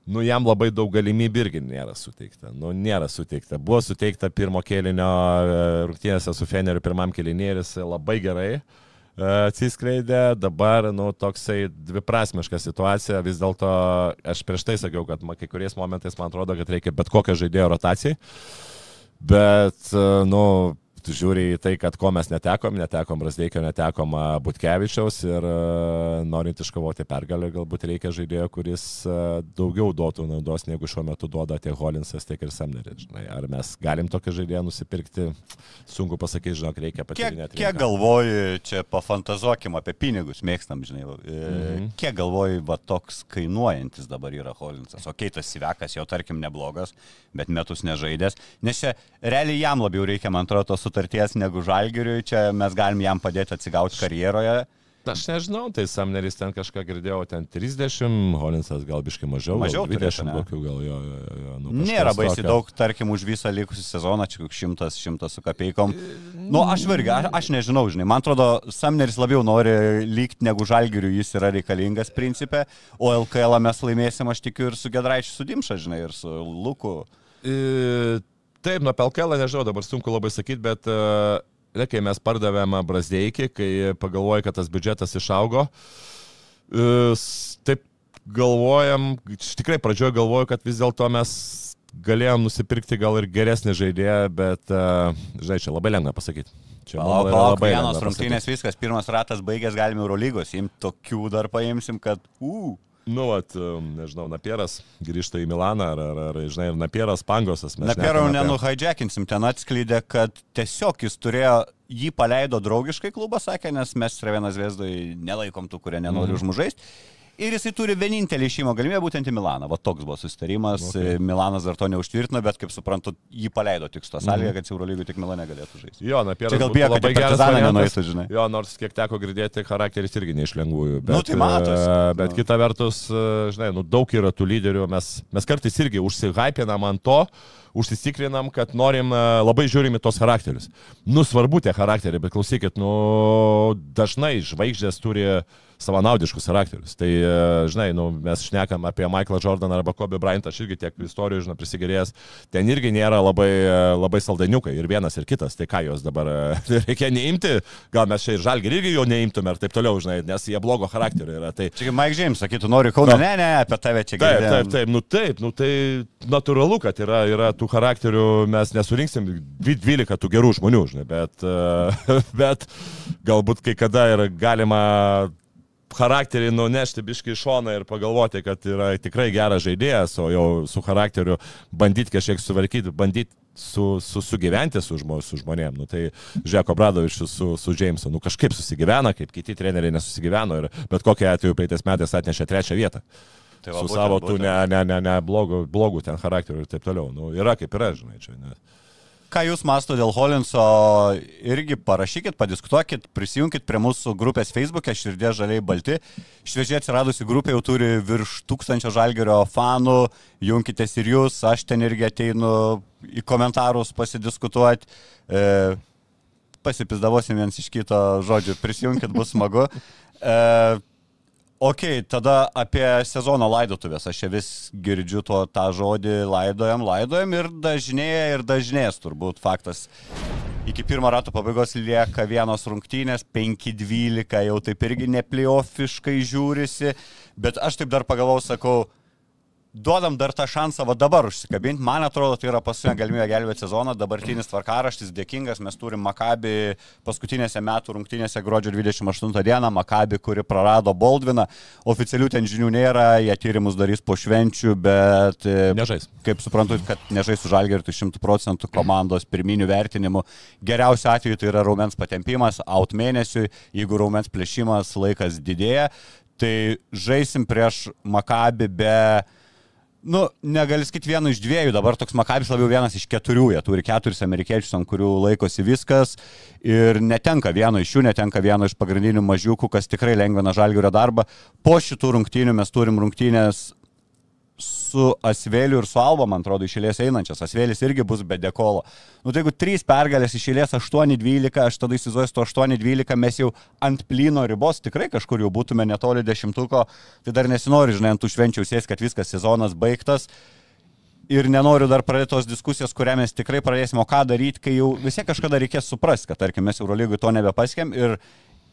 nu jam labai daug galimybių irgi nėra suteikta. Nu, nėra suteikta. Buvo suteikta pirmo kėlinio e, rungtynėse su Feneriu pirmam kėlinėris labai gerai e, atsiskleidė, dabar, nu, toksai dviprasmiška situacija, vis dėlto aš prieš tai sakiau, kad kai kuriais momentais man atrodo, kad reikia bet kokią žaidėjo rotacijai, bet, e, nu, tu žiūri į tai, kad ko mes netekom, netekom Rasdeikio, netekom Butkevičiaus ir norint iškovoti pergalę, galbūt reikia žaidėjo, kuris daugiau duotų naudos, negu šiuo metu duoda tiek Holinsas, tiek ir Samneris. Ar mes galim tokią žaidėją nusipirkti, sunku pasakyti, žinok, reikia Kiek, patyrinėti. kiek galvoji, čia pafantazuokim apie pinigus, mėgstam, žinai, e, Mhm. kiek galvoji, va toks kainuojantis dabar yra Holinsas. O keitas Sivekas jau tarkim neblogas, bet metus nežaidęs, nes čia realiai jam labiau reikia, man atrodo, tos sutarties negu Žalgiriui, čia mes galim jam padėti atsigauti karjeroje. Aš nežinau, tai Samneris ten kažką girdėjau, ten 30, Holinsas gal biškai mažiau, Mažiau gal 20 turėtų, ne? kokių gal jo. jo, jo nu, Nėra baisiai tokio. daug, tarkim, už visą likusį sezoną, čia koks šimtas, šimtas su kapeikom. Nu, aš irgi, aš, aš nežinau, žinai, man atrodo, Samneris labiau nori lygti negu Žalgiriui, jis yra reikalingas principė, o LKL mes laimėsim, aš tikiu, ir su Gedraičiu sudimša, žinai, ir su Luku. E, Taip, nuo Pelkelą nežinau, dabar sunku labai sakyti, bet e, kai mes pardavėm Brasdeikį, kai pagalvojai, kad tas biudžetas išaugo, e, taip galvojam, tikrai pradžioje galvoju, kad vis dėlto mes galėjom nusipirkti gal ir geresnį žaidėją, bet, e, žinai, čia labai lengva pasakyti. Čia Palauk, palauk, labai vienos rungtynės viskas, pirmas ratas baigęs, galime Eurolygos, imti tokių dar paimsim, kad, u. Nu, um, nežinau, Napieras grįžta į Milaną, ar, ar, ar žinai, ir Napieras Pangosas. mes Na, Pero šnekam apie- nenuhaidžekinsim, ten atskleidė, kad tiesiog jis turėjo, jį paleido draugiškai klubą, sakė, nes mes Trevenas Vesdai nelaikom tų, kurie nenori mm. užmužaisti. Ir jisai turi vienintelį išėjimo galimybę būtent į Milaną. Va toks buvo susitarimas. Okay. Okay. Milanas dar to neužtvirtino, bet kaip suprantu, jį paleido tik su to sąlyga, kad Eurolygų tik Milane galėtų žaisti. Jo, Napieras Čia gal bijo, kad Partizaną nenueitų, žinai. Jo, nors kiek teko girdėti, charakteris irgi ne iš lengvųjų. Bet, Nu, tai matosi. e, Bet Nu. kita vertus, e, žinai, nu, daug yra tų lyderių, mes, mes kartais irgi užsihypinam ant to, užsisikrinam, kad norim, e, labai žiūrim į tos charakterius. Nu, svarbu tie charakteriai, bet klausykit, nu, dažnai žvaigždės turi savanaudiškus charakterius. Tai, e, žinai, nu, mes šnekam apie Michaelą Jordaną arba Kobe Bryantą, aš irgi tiek istorijų, žinai, prisigerėjęs. Ten irgi nėra labai, e, labai saldainiukai ir vienas ir kitas. Tai ką jos dabar (laughs) reikia neimti, gal mes čia ir žalgį irgi jo neimtume ir taip toliau, žinai, nes jie blogo charakterio yra. Tai, Čia kaip Mike James sakytų, noriu Kauną, Nu. ne, ne, apie tave čia Taip, girdėjom. taip, taip, nu taip, nu tai natūralu, kad yra, yra tų charakterių, mes nesurinksim dvi- 12 tų gerų žmonių, žinai, bet, e, (laughs) bet galbūt kai kada yra galima charakterį nunešti biškai į šoną ir pagalvoti, kad yra tikrai geras žaidėjas, o jau su charakteriu bandyti kažkiek suvarkyti, bandyti su, su, sugyventi su, žmo, su žmonėm. Nu, tai Žeko Bradovičius su, su Jamesu, nu kažkaip susigyvena, kaip kiti treneriai nesusigyveno ir bet kokiu atveju praeitais metais atnešė trečią vietą Tai su būtent, savo tų ne, ne, ne, ne blogų, blogų ten charakterių ir taip toliau. Nu, yra kaip yra, žinai, čia. Ne. Ką Jūs masto dėl Holinso, irgi parašykit, padiskutuokit, prisijunkit prie mūsų grupės Facebook'e, širdė žaliai balti. Šviežiai atsiradusi grupė jau turi virš tūkstančio žalgerio fanų, junkitės ir Jūs, aš ten irgi ateinu į komentarus pasidiskutuoti. E, pasipizdavosim viens iš kito žodžių, prisijunkit, bus smagu. E, Ok, tada apie sezono laidotuvės. Aš čia vis girdžiu to, tą žodį laidojam, laidojam ir dažnėja ir dažnės turbūt faktas. Iki pirmo rato pabaigos lieka vienos rungtynės, 5-12 jau taip irgi nepliofiškai žiūrisi, bet aš taip dar pagalvojau, sakau, duodam dar tą šansą va dabar užsikabinti. Man atrodo, tai yra paskutinė galimybė gelbėti sezoną, dabartinis tvarkaraštis dėkingas, mes turim Makabi paskutinėse metų rungtynėse gruodžio 28 dieną, Makabi, kuri prarado Boldviną, oficialių ten žinių nėra, jie tyrimus darys po švenčių, bet... e, Nežais. Kaip suprantu, kad nežais su Žalgeriu, tai 100 procentų komandos pirminių vertinimų. Geriausiu atveju tai yra raumens patempimas, out mėnesiui, jeigu raumens plėšimas laikas didėja, tai žaisim prieš Makabį be... Nu, negali sakyti vienu iš dviejų, dabar toks Makabis labiau vienas iš keturių, jie turi keturis amerikiečius, ant kurių laikosi viskas ir netenka vieno iš jų, netenka vieno iš pagrindinių mažiukų, kas tikrai lengvina žalgerio darbą. Po šitų rungtynių mes turim rungtynės su Asvėliu ir su Alba, man atrodo, išėlės einančias. Asvėlis irgi bus be dekolo. Nu, tai jeigu trys pergalės išėlės 8-12, aš tada įsivaizduoju, su 8-12 mes jau ant plyno ribos tikrai kažkur jau būtume netoli dešimtuko, tai dar nesinori, žinai, ant tų švenčių sės, kad viskas sezonas baigtas. Ir nenoriu dar pradėti tos diskusijos, kurią mes tikrai pradėsime, o ką daryti, kai jau vis tiek kažkada reikės suprasti, kad, tarkim, mes Eurolygui to nebepasiekėm ir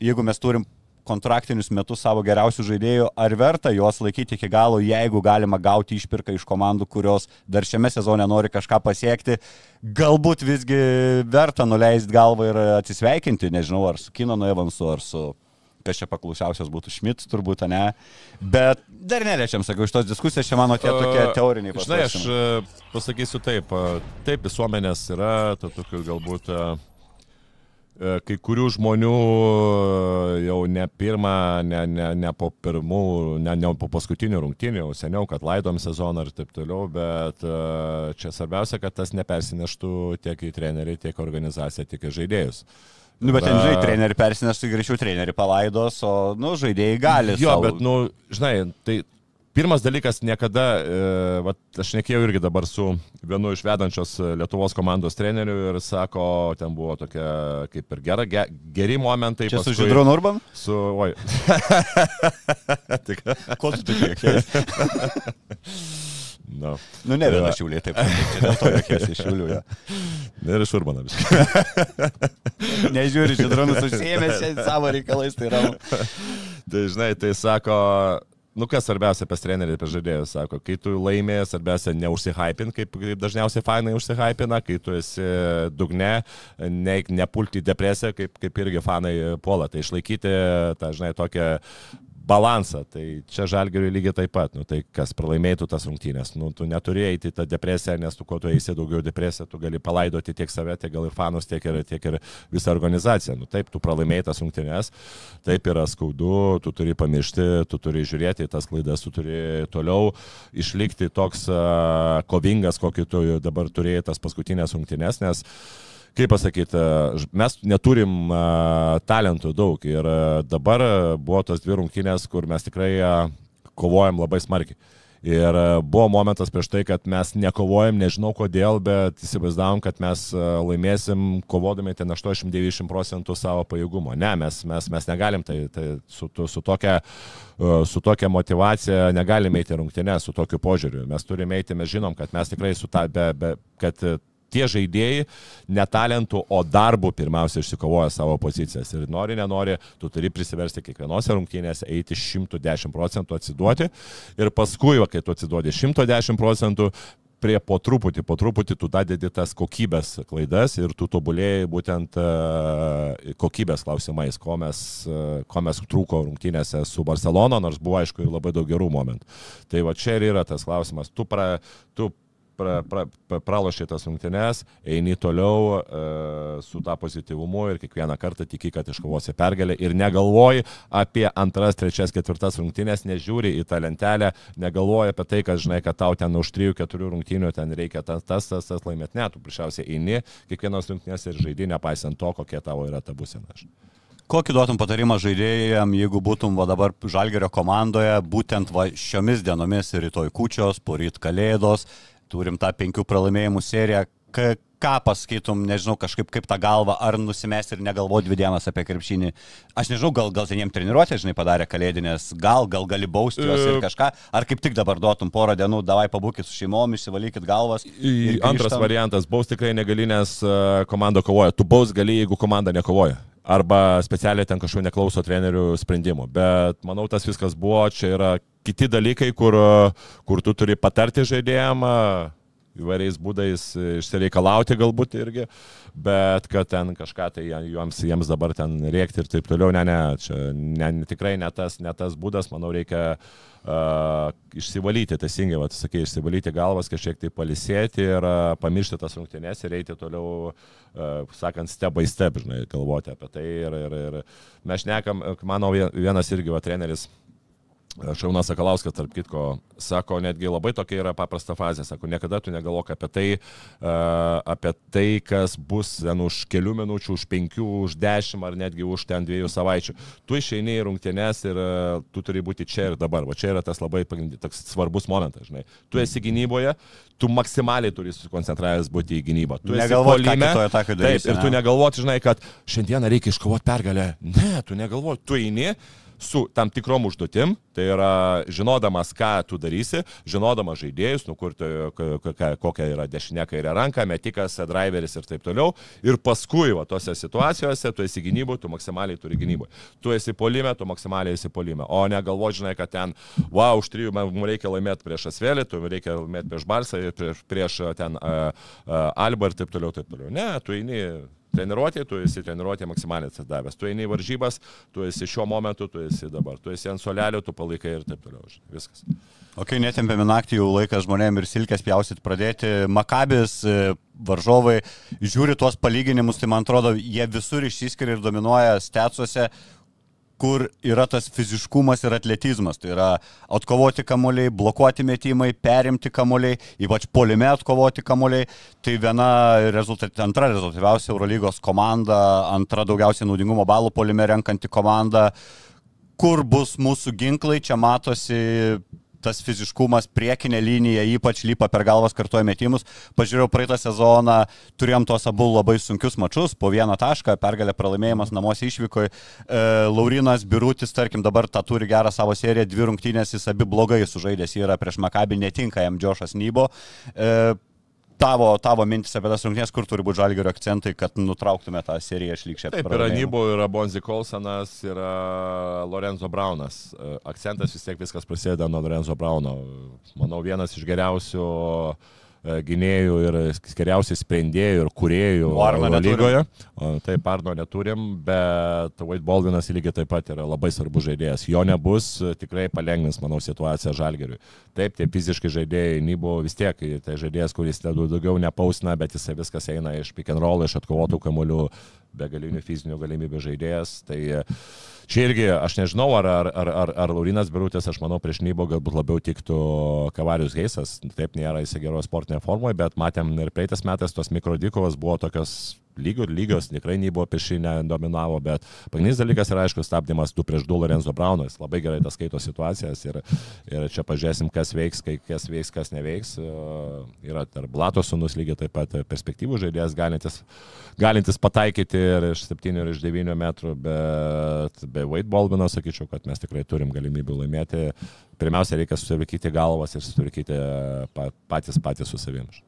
jeigu mes turim kontraktinius metus savo geriausių žaidėjų, ar verta juos laikyti iki galo, jeigu galima gauti išpirką iš komandų, kurios dar šiame sezone nori kažką pasiekti. Galbūt visgi verta nuleisti galvą ir atsisveikinti, nežinau, ar su Kinonu Evansu, ar su kas čia paklausiausias būtų Šmit, turbūt, ne. Bet dar neliečiam, sakau, iš tos diskusijos čia mano tie tokie teoriniai Žinai, aš pasakysiu taip. Taip, visuomenės yra, to tokių galbūt e, kai kurių žmonių e, jau ne pirmą, ne, ne, ne po pirmų, ne, ne po paskutinių rungtynių, jau seniau, kad laidom sezoną ir taip toliau, bet e, čia svarbiausia, kad tas nepersineštų tiek į trenerių, tiek organizaciją, tiek į žaidėjus. Nu, bet ten, Na- žinai, trenerių persineštų greičiau trenerių palaidos, o, nu, žaidėjai gali. Jo, sau- bet, nu, žinai, tai pirmas dalykas niekada, e, vat, aš nekėjau irgi dabar su vienu iš vedančios e, Lietuvos komandos treneriu ir sako, ten buvo tokia kaip ir gera, ge, geri momentai. Čia su paskui- Židronu Urban? Su, oi. Tik, Ko tu tokie? no. Nu, ne viena Va. šiulė, taip. Čia dėl to jokies iš šiulių. Ja. Ir iš Urbano viską. Nežiūri, Židronas užsiemęs čia (laughs) savo reikalais, tai yra. Tai žinai, tai sako, nu kas svarbiausia pas trenerį, pas žaidėjus, sako, kai tu laimėjai, svarbiausia neužsihypint, kaip, kaip dažniausiai fainai užsihypina, kai tu esi dugne, ne, nepulti depresiją, kaip, kaip irgi fanai puola, tai išlaikyti tą, žinai, tokią balansą, tai čia žalgeriui lygiai taip pat, nu tai kas pralaimėtų tas rungtynės, nu tu neturi eiti tą depresiją, nes tu kuo tu eisi daugiau depresiją, tu gali palaidoti tiek save, tiek gal ir fanus, tiek ir, tiek ir visą organizaciją, nu taip, tu pralaimėjai tas rungtynės, taip yra skaudu, tu turi pamiršti, tu turi žiūrėti į tas klaidas, tu turi toliau išlikti toks uh, kovingas, kokį tu dabar turėjai tas paskutinės rungtynės, nes kaip pasakyti, mes neturim talentų daug ir dabar buvo tos dvi rungtynės, kur mes tikrai kovojam labai smarkiai. Ir buvo momentas prieš tai, kad mes nekovojam, nežinau kodėl, bet įsivaizdavom, kad mes laimėsim kovodami ten 80-90 procentų savo pajėgumo. Ne, mes, mes, mes negalim tai, tai su, su, tokia, su tokia motivacija negalime eiti rungtynės, su tokiu požiūriu. Mes turime eiti, mes žinom, kad mes tikrai su ta, be, be, kad tie žaidėjai netalentų, o darbų pirmiausia išsikovoja savo pozicijas. Ir nori, nenori, tu turi prisiversti kiekvienose rungtynėse eiti 110 procentų atsiduoti. Ir paskui, va, kai tu atsiduodi 110 procentų, prie po truputį, po truputį tu dadedi tas kokybės klaidas ir tu tobulėjai būtent e, kokybės klausimais, ko mes, e, ko mes trūko rungtynėse su Barcelona, nors buvo aišku ir labai daug gerų momentų. Tai va čia ir yra tas klausimas. Tu, pra, tu pra, pra, pra, pralošiai tas rungtynes, eini toliau e, su tą pozityvumu ir kiekvieną kartą tiki, kad iškovosi pergalę ir negalvoji apie antras, trečias, ketvirtas rungtynės, nežiūri į tą lentelę, negalvoji apie tai, kad žinai, kad tau ten už 3-4 rungtynių ten reikia tas, tas, tas, tas laimėti. Ne, tu priešausiai eini kiekvienos rungtynės ir žaidži, nepaisant to, kokia tavo yra ta būsena. Kokį duotum patarimą žaidėjam, jeigu būtum va dabar Žalgerio komandoje, būtent va šiomis dienomis rytoj kučios, poryt kalėdos, turim tą penkių pralaimėjimų seriją. Ka, ką pasakytum, nežinau, kažkaip kaip tą galvą, ar nusimesti ir negalvoti dvi dienas apie krepšinį. Aš nežinau, gal, gal ten jiem treniruotė, žinai, padarė kalėdinės, gal, gal gali bausti juos ir E. kažką, ar kaip tik dabar duotum porą dienų, davai pabūkit su šeimom, išsivalykit galvas. Antras variantas - baus tikrai negali, nes e, komanda kovoja. Tu baus gali, jeigu komanda nekovoja. Arba specialiai ten kažkokiu neklauso trenerių sprendimų. Bet manau, tas viskas buvo, čia yra kiti dalykai, kur, kur tu turi patarti žaidėjim, įvairiais būdais išsireikalauti galbūt irgi, bet kad ten kažką tai jiems, jiems dabar ten rėkti ir taip toliau, ne, ne, čia ne, tikrai ne tas, ne tas būdas, manau, reikia uh, išsivalyti, teisingai, va, sakai, išsivalyti galvas, kažkiek tai palisėti ir uh, pamiršti tas rungtynės ir eiti toliau, uh, sakant, step by step, žinai, galvoti apie tai ir, ir, ir mes šnekam, mano vienas irgi va treneris, Šaunas Sakalauskas, tarp kitko, sako, netgi labai tokia yra paprasta fazė, sako, niekada tu negalvok apie tai, uh, apie tai, kas bus ten už kelių minučių, už penkių, už dešimt ar netgi už ten dviejų savaičių. Tu išeini į rungtynės ir uh, tu turi būti čia ir dabar. Va čia yra tas labai toks svarbus momentas, žinai. Tu esi gynyboje, tu maksimaliai turi susikoncentravęs būti į gynybą. Tu negalvoti, ką taip, ir tu negalvoti, žinai, kad šiandieną reikia iškovoti pergalę. Ne, tu negalvoti, tu eini su tam tikrom užduotim, tai yra žinodamas, ką tu darysi, žinodamas žaidėjus, nu, kur, kokia yra dešinė kairė ranka, metikas, driveris ir taip toliau. Ir paskui, va, tose situacijose, tu esi gynyboje, tu maksimaliai turi gynyboje. Tu esi polime, tu maksimaliai esi polime. O ne galvo, žinai, kad ten, wow, už trijų mums reikia laimėti prieš Asvelį, tu reikia laimėti prieš Barsą, prieš, prieš ten uh, uh, Alba ir taip toliau, taip toliau. Ne, tu eini Treniruotė, tu esi treniruotė maksimaliai atsidavęs. Tu eini į varžybas, tu esi šiuo momentu, tu esi dabar. Tu esi ant solelio, tu palaikai ir taip toliau. Viskas. Ok, netempėme naktį, jau laikas žmonėms ir silkės pjausit pradėti. Makabis, e, varžovai, žiūri tuos palyginimus, tai man atrodo, jie visur išsiskiria ir dominuoja stecuose kur yra tas fiziškumas ir atletizmas. Tai yra atkovoti kamuoliai, blokuoti metimai, perimti kamuoliai, ypač polime atkovoti kamuoliai. Tai viena rezultat, antra rezultatyviausia Eurolygos komanda, antra daugiausiai naudingumo balų polime renkanti komanda. Kur bus mūsų ginklai, čia matosi tas fiziškumas, priekinė linija, ypač lypa per galvas kartuoja metimus. Pažiūrėjau praeitą sezoną, turėjom tos abu labai sunkius mačius, po vieną tašką, pergalė pralaimėjimas namuose išvykoje. E, Laurinas Birutis, tarkim, dabar tą turi gerą savo seriją, dvi rungtynės jis abi blogai sužaidęs yra prieš Makabį, netinka jam Džošas Nybo. E, tavo, tavo mintis apie tas rungtynės, kur turi būti žalgerio akcentai, kad nutrauktume tą seriją šlikščią. Taip, yra Nybo, yra Bonzi Kolsonas, yra Lorenzo Braunas. E, akcentas vis tiek viskas prasideda nuo Lorenzo Brauno. Manau, vienas iš geriausių uh, gynėjų ir geriausiai sprendėjų ir kuriejų Arno lygoje. Taip, Arno neturim, bet White Baldvinas lygiai taip pat yra labai svarbus žaidėjas. Jo nebus, tikrai palengvins, manau, situaciją Žalgeriui. Taip, tie fiziškai žaidėjai, Nybo vis tiek, tai žaidėjas, kuris daugiau nepausina, bet jisai viskas eina iš pick and roll, iš atkovotų kamuolių, begalinių fizinių galimybių žaidėjas. Tai čia irgi aš nežinau, ar, ar, ar, ar, ar Laurinas Birutės, aš manau, prieš Nybo galbūt labiau tiktų Kavarius Geisas. Taip nėra jis geroje sportinėje formoje, bet matėm ir praeitas metais tos mikrodikovas buvo tokios lygios, lygios tikrai nebuvo priešinė, dominavo, bet pagrindinis dalykas yra aišku stabdymas 2 prieš 2 Lorenzo Brauno, jis labai gerai tas skaito situacijas ir, ir čia pažiūrėsim, kas veiks, kai, kas veiks, kas neveiks. Yra ir Blato sunus lygiai taip pat perspektyvų žaidėjas, galintis, galintis pataikyti ir iš 7 ir iš 9 metrų, bet be Wade Baldwino sakyčiau, kad mes tikrai turim galimybių laimėti. Pirmiausia, reikia susivykyti galvas ir susivykyti patys patys su savimi.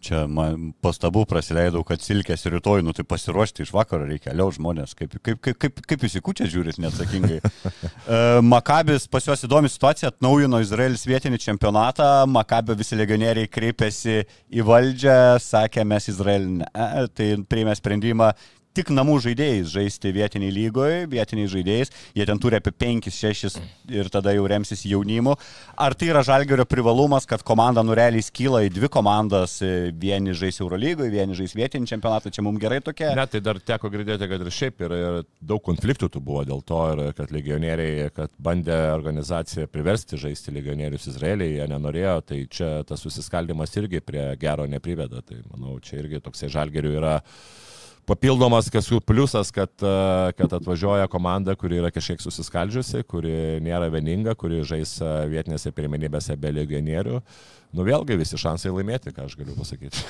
Čia man pastabų prasileidau, kad silkės rytoj, nu tai pasiruošti iš vakaro reikia, liau žmonės, kaip, kaip, kaip, kaip, kaip jūs įkūčia žiūrit neatsakingai. uh, (laughs) Makabis pas juos įdomi situacija, atnaujino Izraelis vietinį čempionatą, Makabio visi legionieriai kreipėsi į valdžią, sakė mes Izraelį, ne, tai priėmė sprendimą tik namų žaidėjais žaisti vietiniai lygoje, vietiniai žaidėjais, jie ten turi apie 5-6 ir tada jau remsis jaunimu. Ar tai yra žalgerio privalumas, kad komanda nureliai skyla į dvi komandas, vieni žais Eurolygoje, vieni žais vietinį čempionatą, čia mums gerai tokia? Ne, tai dar teko girdėti, kad ir šiaip ir, ir daug konfliktų tų buvo dėl to, ir kad legionieriai, kad bandė organizacija priversti žaisti legionierius Izraelyje, jie nenorėjo, tai čia tas susiskaldimas irgi prie gero nepriveda. Tai manau, čia irgi toksai žalgerių yra papildomas kažkokių pliusas, kad, e, kad atvažiuoja komanda, kuri yra kažkiek susiskaldžiusi, kuri nėra vieninga, kuri žais e, vietinėse pirmenybėse be legionierių. Nu vėlgi visi šansai laimėti, ką aš galiu pasakyti.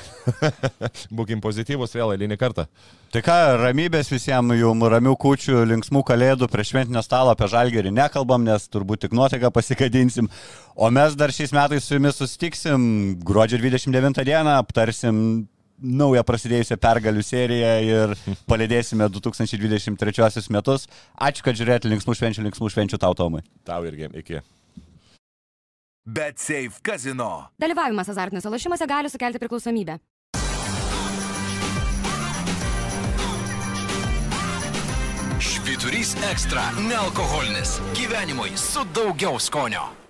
(laughs) Būkim pozityvus vėl eilinį kartą. Tai ką, ramybės visiems jums, ramių kučių, linksmų kalėdų, prieš šventinio stalo apie žalgerį nekalbam, nes turbūt tik nuotaiką pasikadinsim. O mes dar šiais metais su jumis susitiksim gruodžio 29 dieną, aptarsim naują prasidėjusią pergalių seriją ir (laughs) palėdėsime 2023 metus. Ačiū, kad žiūrėjote linksmų švenčių, linksmų švenčių tau, Tomai. Tau irgi, iki. Bet Safe Casino. Dalyvavimas azartiniuose lošimuose gali sukelti priklausomybę. Šviturys ekstra - nealkoholinis. Gyvenimui su daugiau skonio.